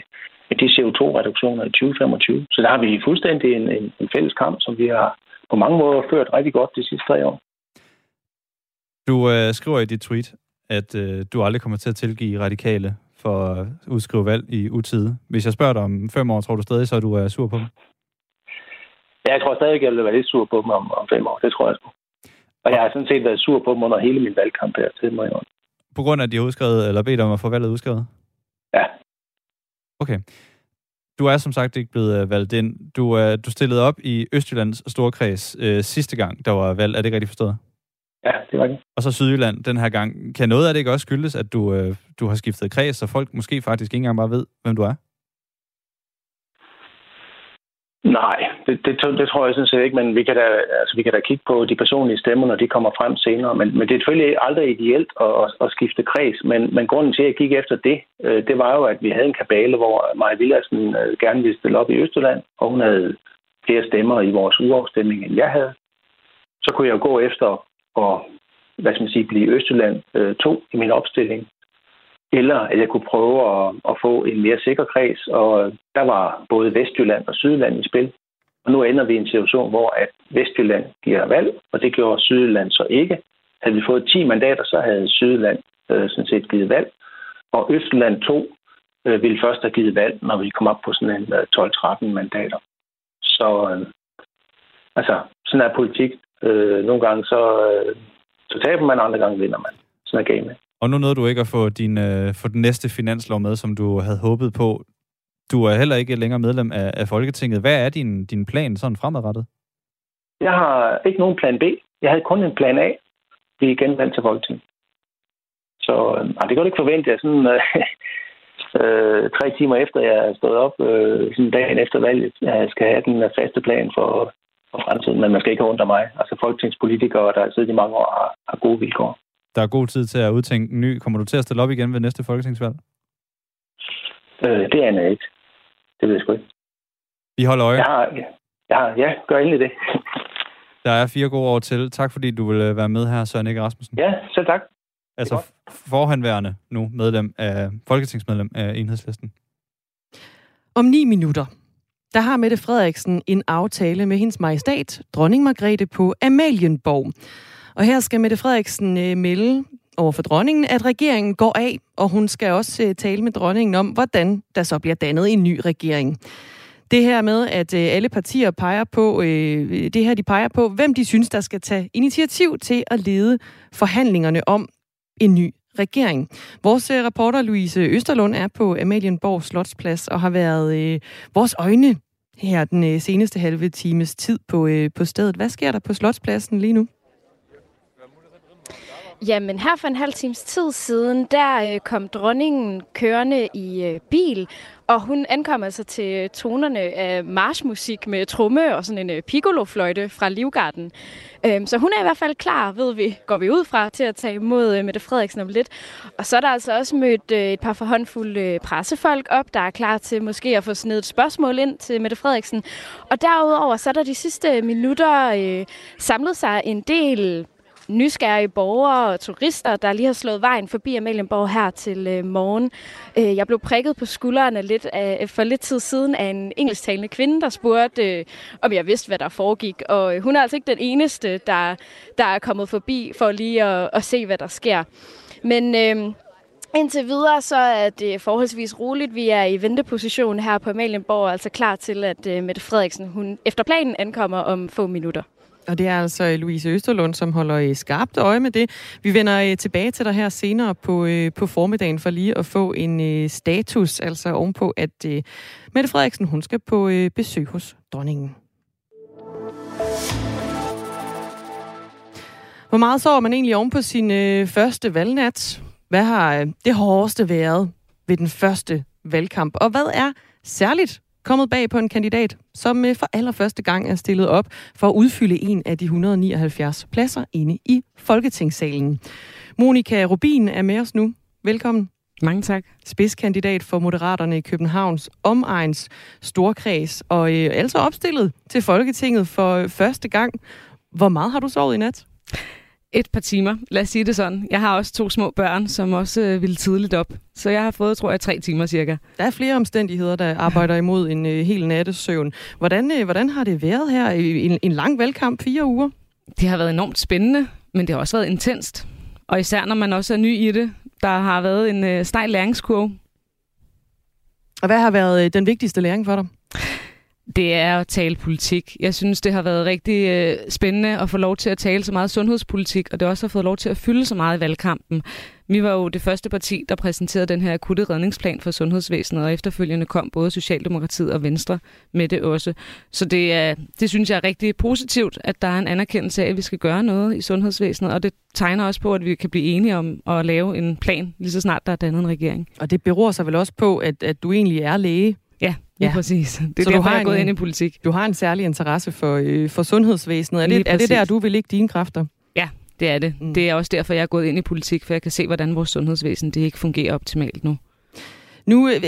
Speaker 14: med de CO2-reduktioner i 2025. Så der har vi fuldstændig en, en, en fælles kamp, som vi har på mange måder ført rigtig godt de sidste tre år.
Speaker 1: Du øh, skriver i dit tweet, at øh, du aldrig kommer til at tilgive radikale for at udskrive valg i utide. Hvis jeg spørger dig om fem år, tror du stadig, så du er sur på dem?
Speaker 14: Ja, jeg tror stadig, jeg vil være lidt sur på dem om, om fem år. Det tror jeg sgu. Og jeg har sådan set været sur på dem under hele min valgkamp her til mig.
Speaker 1: På grund af, at de har udskrevet, eller bedt om at få valget udskrevet?
Speaker 14: Ja.
Speaker 1: Okay. Du er som sagt ikke blevet øh, valgt ind. Du, øh, du stillede op i Østjyllands Storkreds øh, sidste gang, der var valg. Er det ikke rigtigt forstået?
Speaker 14: Ja, det var det.
Speaker 1: Og så Sydjylland den her gang. Kan noget af det ikke også skyldes, at du, øh, du har skiftet kreds, så folk måske faktisk ikke engang bare ved, hvem du er?
Speaker 14: Nej, det, det, det tror jeg sådan set ikke, men vi kan, da, altså, vi kan da kigge på de personlige stemmer, når de kommer frem senere. Men, men det er selvfølgelig aldrig ideelt at, at, at skifte kreds, men, men grunden til, at jeg gik efter det, øh, det var jo, at vi havde en kabale, hvor Maja Villadsen øh, gerne ville stille op i Østjylland, og hun havde flere stemmer i vores uafstemning, end jeg havde. Så kunne jeg gå efter at hvad skal man sige, blive Østjylland øh, 2 i min opstilling eller at jeg kunne prøve at, at få en mere sikker kreds, og øh, der var både Vestjylland og Sydjylland i spil. Og nu ender vi i en situation, hvor at Vestjylland giver valg, og det gjorde Sydjylland så ikke. Havde vi fået 10 mandater, så havde Sydjylland øh, sådan set givet valg, og Østjylland 2 øh, ville først have givet valg, når vi kom op på sådan en øh, 12-13 mandater. Så øh, altså, sådan er politik. Øh, nogle gange så, øh, så taber man, andre gange vinder man. Sådan er gamet.
Speaker 1: Og nu nåede du ikke at få, din, øh, få den næste finanslov med, som du havde håbet på. Du er heller ikke længere medlem af, af Folketinget. Hvad er din, din plan sådan fremadrettet?
Speaker 14: Jeg har ikke nogen plan B. Jeg havde kun en plan A. Vi er genvalgt til Folketinget. Så øh, det kan du ikke forvente, at sådan, øh, øh, tre timer efter jeg er stået op, øh, sådan dagen efter valget, jeg skal have den faste plan for, for fremtiden. Men man skal ikke undre mig. Altså folketingspolitikere, der har siddet i mange år, har, har gode vilkår
Speaker 1: der er god tid til at udtænke en ny. Kommer du til at stille op igen ved næste folketingsvalg?
Speaker 14: Øh, det er jeg ikke. Det ved jeg sgu ikke.
Speaker 1: Vi holder øje.
Speaker 14: Jeg har, jeg har, ja, gør endelig det.
Speaker 1: Der er fire gode år til. Tak fordi du vil øh, være med her, Søren Ikke Rasmussen.
Speaker 14: Ja, selv tak.
Speaker 1: Altså forhandværende nu medlem af Folketingsmedlem af Enhedslisten.
Speaker 2: Om ni minutter, der har Mette Frederiksen en aftale med hendes majestat, dronning Margrethe på Amalienborg. Og her skal Mette Frederiksen øh, melde over for dronningen, at regeringen går af, og hun skal også øh, tale med dronningen om, hvordan der så bliver dannet en ny regering. Det her med, at øh, alle partier peger på, øh, det her de peger på, hvem de synes, der skal tage initiativ til at lede forhandlingerne om en ny regering. Vores øh, reporter Louise Østerlund er på Amalienborg Slotsplads og har været øh, vores øjne her den øh, seneste halve times tid på, øh, på stedet. Hvad sker der på Slotspladsen lige nu?
Speaker 15: Jamen her for en halv times tid siden, der øh, kom dronningen kørende i øh, bil, og hun ankom altså til tonerne af marchmusik med tromme og sådan en øh, piccolofløjte fra Livgarden. Øhm, så hun er i hvert fald klar, ved vi, går vi ud fra, til at tage imod øh, Mette Frederiksen om lidt. Og så er der altså også mødt øh, et par forhåndfulde pressefolk op, der er klar til måske at få sådan et spørgsmål ind til Mette Frederiksen. Og derudover så er der de sidste minutter øh, samlet sig en del nysgerrige borgere og turister, der lige har slået vejen forbi Amalienborg her til øh, morgen. Øh, jeg blev prikket på skuldrene lidt af, for lidt tid siden af en engelsktalende kvinde, der spurgte, øh, om jeg vidste, hvad der foregik. Og øh, hun er altså ikke den eneste, der, der er kommet forbi for lige at, at se, hvad der sker. Men... Øh, Indtil videre så er det forholdsvis roligt. Vi er i venteposition her på Amalienborg, altså klar til, at uh, Mette Frederiksen hun efter planen ankommer om få minutter.
Speaker 2: Og det er altså øh, Louise Østerlund, som holder øh, skarpt øje med det. Vi vender øh, tilbage til dig her senere på, på formiddagen for lige at få en status, altså ovenpå, at Mette Frederiksen hun skal på besøg hos dronningen. Hvor meget sover man egentlig oven på sin øh, første valgnat? Hvad har øh, det hårdeste været ved den første valgkamp? Og hvad er særligt kommet bag på en kandidat, som øh, for allerførste gang er stillet op for at udfylde en af de 179 pladser inde i Folketingssalen. Monika Rubin er med os nu. Velkommen.
Speaker 16: Mange tak.
Speaker 2: Spidskandidat for Moderaterne i Københavns omegns storkreds, og øh, altså opstillet til Folketinget for første gang. Hvor meget har du sovet i nat?
Speaker 16: Et par timer, lad os sige det sådan. Jeg har også to små børn, som også øh, ville tidligt op. Så jeg har fået, tror jeg, tre timer cirka.
Speaker 2: Der er flere omstændigheder, der arbejder imod en øh, hel nattesøvn. Hvordan, øh, hvordan har det været her i en, en lang valgkamp, fire uger?
Speaker 16: Det har været enormt spændende, men det har også været intenst. Og især når man også er ny i det. Der har været en øh, stejl læringskurve.
Speaker 2: Og hvad har været øh, den vigtigste læring for dig?
Speaker 16: Det er at tale politik. Jeg synes, det har været rigtig øh, spændende at få lov til at tale så meget sundhedspolitik, og det også har fået lov til at fylde så meget i valgkampen. Vi var jo det første parti, der præsenterede den her akutte redningsplan for sundhedsvæsenet, og efterfølgende kom både Socialdemokratiet og Venstre med det også. Så det, er, det synes jeg er rigtig positivt, at der er en anerkendelse af, at vi skal gøre noget i sundhedsvæsenet, og det tegner også på, at vi kan blive enige om at lave en plan, lige så snart der er dannet en regering.
Speaker 2: Og det beror sig vel også på, at, at du egentlig er læge
Speaker 16: Ja, ja. præcis. Det er så derfor, jeg er gået ind i politik.
Speaker 2: Du har en særlig interesse for, øh, for sundhedsvæsenet. Er det, er det der, du vil lægge dine kræfter?
Speaker 16: Ja, det er det. Mm. Det er også derfor, jeg er gået ind i politik, for jeg kan se, hvordan vores sundhedsvæsen det ikke fungerer optimalt nu.
Speaker 2: Nu, øh,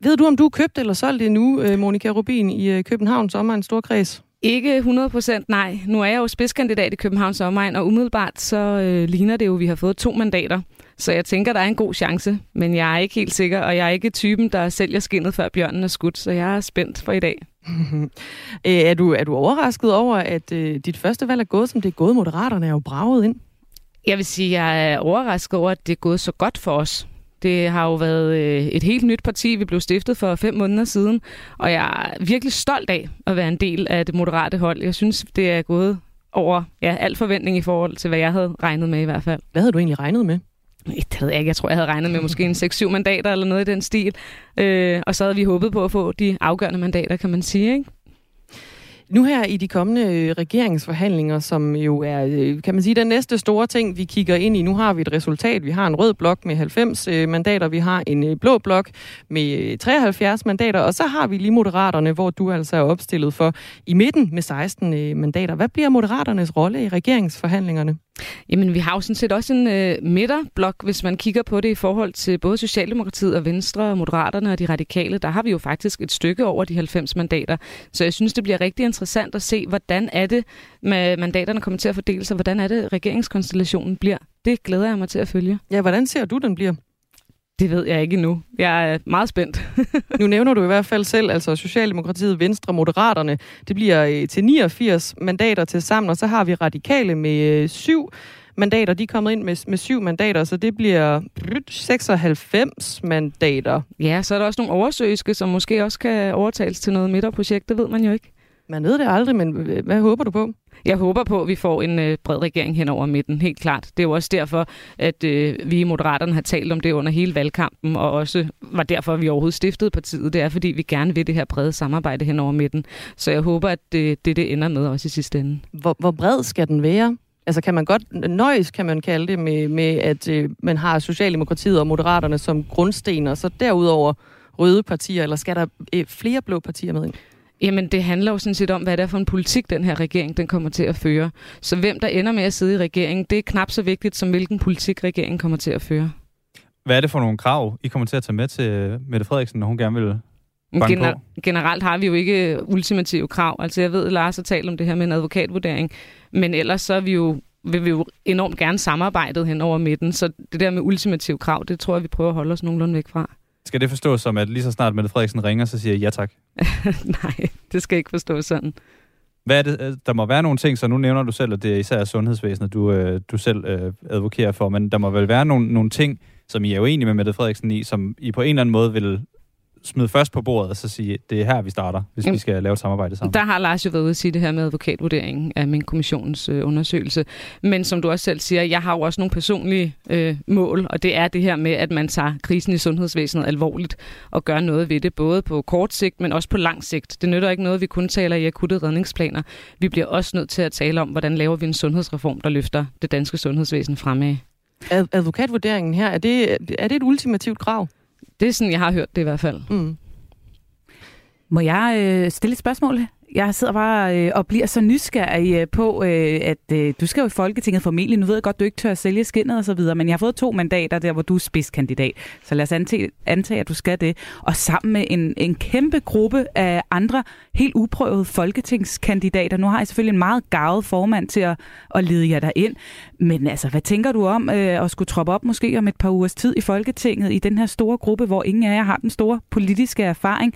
Speaker 2: ved du, om du er købt eller solgt det nu, øh, Monika Rubin, i øh, København Sommer, en stor kreds?
Speaker 16: Ikke 100% nej. Nu er jeg jo spidskandidat i Københavns Omegn, og umiddelbart så øh, ligner det jo, at vi har fået to mandater. Så jeg tænker, der er en god chance, men jeg er ikke helt sikker, og jeg er ikke typen, der sælger skinnet, før bjørnen er skudt, så jeg er spændt for i dag.
Speaker 2: er, du, er du overrasket over, at øh, dit første valg er gået, som det er gået? Moderaterne er jo braget ind.
Speaker 16: Jeg vil sige, at jeg er overrasket over, at det er gået så godt for os. Det har jo været øh, et helt nyt parti. Vi blev stiftet for fem måneder siden, og jeg er virkelig stolt af at være en del af det moderate hold. Jeg synes, det er gået over ja, al forventning i forhold til, hvad jeg havde regnet med i hvert fald.
Speaker 2: Hvad havde du egentlig regnet med?
Speaker 16: Det ved jeg ikke. Jeg tror, jeg havde regnet med måske en 6-7 mandater eller noget i den stil. Øh, og så havde vi håbet på at få de afgørende mandater, kan man sige. Ikke?
Speaker 2: Nu her i de kommende øh, regeringsforhandlinger, som jo er, øh, kan man sige, den næste store ting, vi kigger ind i. Nu har vi et resultat. Vi har en rød blok med 90 øh, mandater. Vi har en blå blok med 73 mandater. Og så har vi lige Moderaterne, hvor du altså er opstillet for i midten med 16 mandater. Hvad bliver Moderaternes rolle i regeringsforhandlingerne?
Speaker 16: Jamen, vi har jo sådan set også en øh, midterblok, hvis man kigger på det i forhold til både Socialdemokratiet og Venstre og Moderaterne og de radikale. Der har vi jo faktisk et stykke over de 90 mandater. Så jeg synes, det bliver rigtig interessant at se, hvordan er det, med mandaterne kommer til at fordele sig. Hvordan er det, regeringskonstellationen bliver. Det glæder jeg mig til at følge.
Speaker 2: Ja, hvordan ser du, den bliver?
Speaker 16: Det ved jeg ikke endnu. Jeg er meget spændt.
Speaker 2: nu nævner du i hvert fald selv, altså Socialdemokratiet, Venstre, Moderaterne. Det bliver øh, til 89 mandater til sammen, og så har vi Radikale med øh, syv mandater. De er kommet ind med, med syv mandater, så det bliver 96 mandater.
Speaker 16: Ja, så er der også nogle oversøiske, som måske også kan overtales til noget midterprojekt. Det ved man jo ikke.
Speaker 2: Man ved det aldrig, men hvad håber du på?
Speaker 16: Jeg håber på, at vi får en øh, bred regering hen over midten, helt klart. Det er jo også derfor, at øh, vi i Moderaterne har talt om det under hele valgkampen, og også var derfor, at vi overhovedet stiftede partiet. Det er, fordi vi gerne vil det her brede samarbejde hen over midten. Så jeg håber, at det det, det ender med også i sidste ende.
Speaker 2: Hvor, hvor bred skal den være? Altså kan man godt, nøjes kan man kalde det, med, med at øh, man har Socialdemokratiet og Moderaterne som grundsten, og så derudover røde partier, eller skal der øh, flere blå partier med ind?
Speaker 16: Jamen, det handler jo sådan set om, hvad det er for en politik, den her regering den kommer til at føre. Så hvem der ender med at sidde i regeringen, det er knap så vigtigt, som hvilken politik regeringen kommer til at føre.
Speaker 1: Hvad er det for nogle krav, I kommer til at tage med til Mette Frederiksen, når hun gerne vil Gener-
Speaker 16: generelt har vi jo ikke ultimative krav. Altså jeg ved, at Lars har talt om det her med en advokatvurdering, men ellers så er vi jo, vil vi jo enormt gerne samarbejdet hen over midten, så det der med ultimative krav, det tror jeg, vi prøver at holde os nogenlunde væk fra.
Speaker 1: Skal det forstås som, at lige så snart Mette Frederiksen ringer, så siger jeg ja tak?
Speaker 16: Nej, det skal ikke forstås sådan.
Speaker 1: Hvad er det? Øh, der må være nogle ting, så nu nævner du selv, at det er især sundhedsvæsenet, du, øh, du selv øh, advokerer for, men der må vel være nogle, nogle ting, som I er uenige med Mette Frederiksen i, som I på en eller anden måde vil smide først på bordet og så sige, det er her, vi starter, hvis Jamen, vi skal lave et samarbejde sammen.
Speaker 16: Der har Lars jo været ude at sige det her med advokatvurderingen af min kommissionens øh, undersøgelse. Men som du også selv siger, jeg har jo også nogle personlige øh, mål, og det er det her med, at man tager krisen i sundhedsvæsenet alvorligt og gør noget ved det, både på kort sigt, men også på lang sigt. Det nytter ikke noget, vi kun taler i akutte redningsplaner. Vi bliver også nødt til at tale om, hvordan laver vi en sundhedsreform, der løfter det danske sundhedsvæsen fremad.
Speaker 2: Advokatvurderingen her, er det, er det et ultimativt krav?
Speaker 16: Det er sådan, jeg har hørt det i hvert fald. Mm.
Speaker 4: Må jeg øh, stille et spørgsmål? Jeg sidder bare øh, og bliver så nysgerrig øh, på, øh, at øh, du skal jo i Folketinget formentlig. Nu ved jeg godt, du ikke tør at sælge skinnet og så videre, men jeg har fået to mandater der, hvor du er spidskandidat. Så lad os antage, antage at du skal det. Og sammen med en, en kæmpe gruppe af andre helt uprøvede folketingskandidater. Nu har jeg selvfølgelig en meget gavet formand til at, at lede jer derind. Men altså, hvad tænker du om øh, at skulle troppe op måske om et par ugers tid i Folketinget i den her store gruppe, hvor ingen af jer har den store politiske erfaring?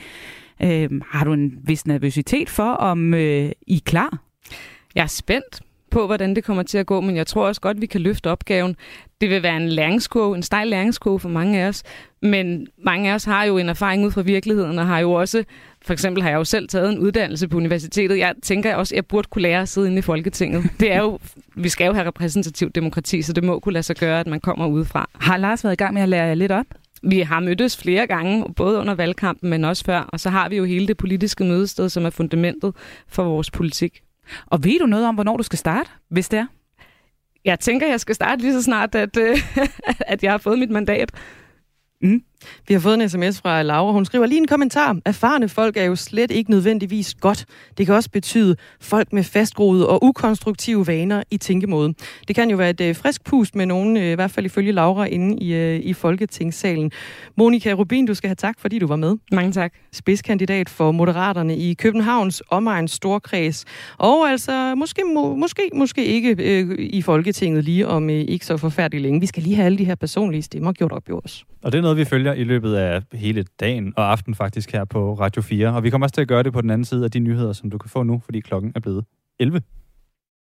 Speaker 4: Øh, har du en vis nervøsitet for, om øh, I er klar?
Speaker 16: Jeg er spændt på, hvordan det kommer til at gå, men jeg tror også godt, vi kan løfte opgaven. Det vil være en læringskurve, en stejl læringskurve for mange af os, men mange af os har jo en erfaring ud fra virkeligheden, og har jo også, for eksempel har jeg jo selv taget en uddannelse på universitetet. Jeg tænker også, at jeg burde kunne lære at sidde inde i Folketinget. Det er jo, vi skal jo have repræsentativt demokrati, så det må kunne lade sig gøre, at man kommer udefra.
Speaker 4: Har Lars været i gang med at lære jer lidt op?
Speaker 16: Vi har mødtes flere gange, både under valgkampen, men også før. Og så har vi jo hele det politiske mødested, som er fundamentet for vores politik.
Speaker 4: Og ved du noget om, hvornår du skal starte, hvis det er?
Speaker 16: Jeg tænker, jeg skal starte lige så snart, at, øh, at jeg har fået mit mandat.
Speaker 4: Mm.
Speaker 2: Vi har fået en sms fra Laura. Hun skriver lige en kommentar. Erfarne folk er jo slet ikke nødvendigvis godt. Det kan også betyde folk med fastgroede og ukonstruktive vaner i tænkemåde. Det kan jo være et øh, frisk pust med nogen, øh, i hvert fald ifølge Laura, inde i, øh, i Folketingssalen. Monika Rubin, du skal have tak, fordi du var med.
Speaker 16: Mange tak.
Speaker 2: Spidskandidat for Moderaterne i Københavns omegns storkreds. Og altså, måske, må, måske, måske ikke øh, i Folketinget lige om øh, ikke så forfærdeligt længe. Vi skal lige have alle de her personlige stemmer gjort op i os.
Speaker 1: Og det er noget, vi følger i løbet af hele dagen og aften faktisk her på Radio 4. Og vi kommer også til at gøre det på den anden side af de nyheder, som du kan få nu, fordi klokken er blevet 11.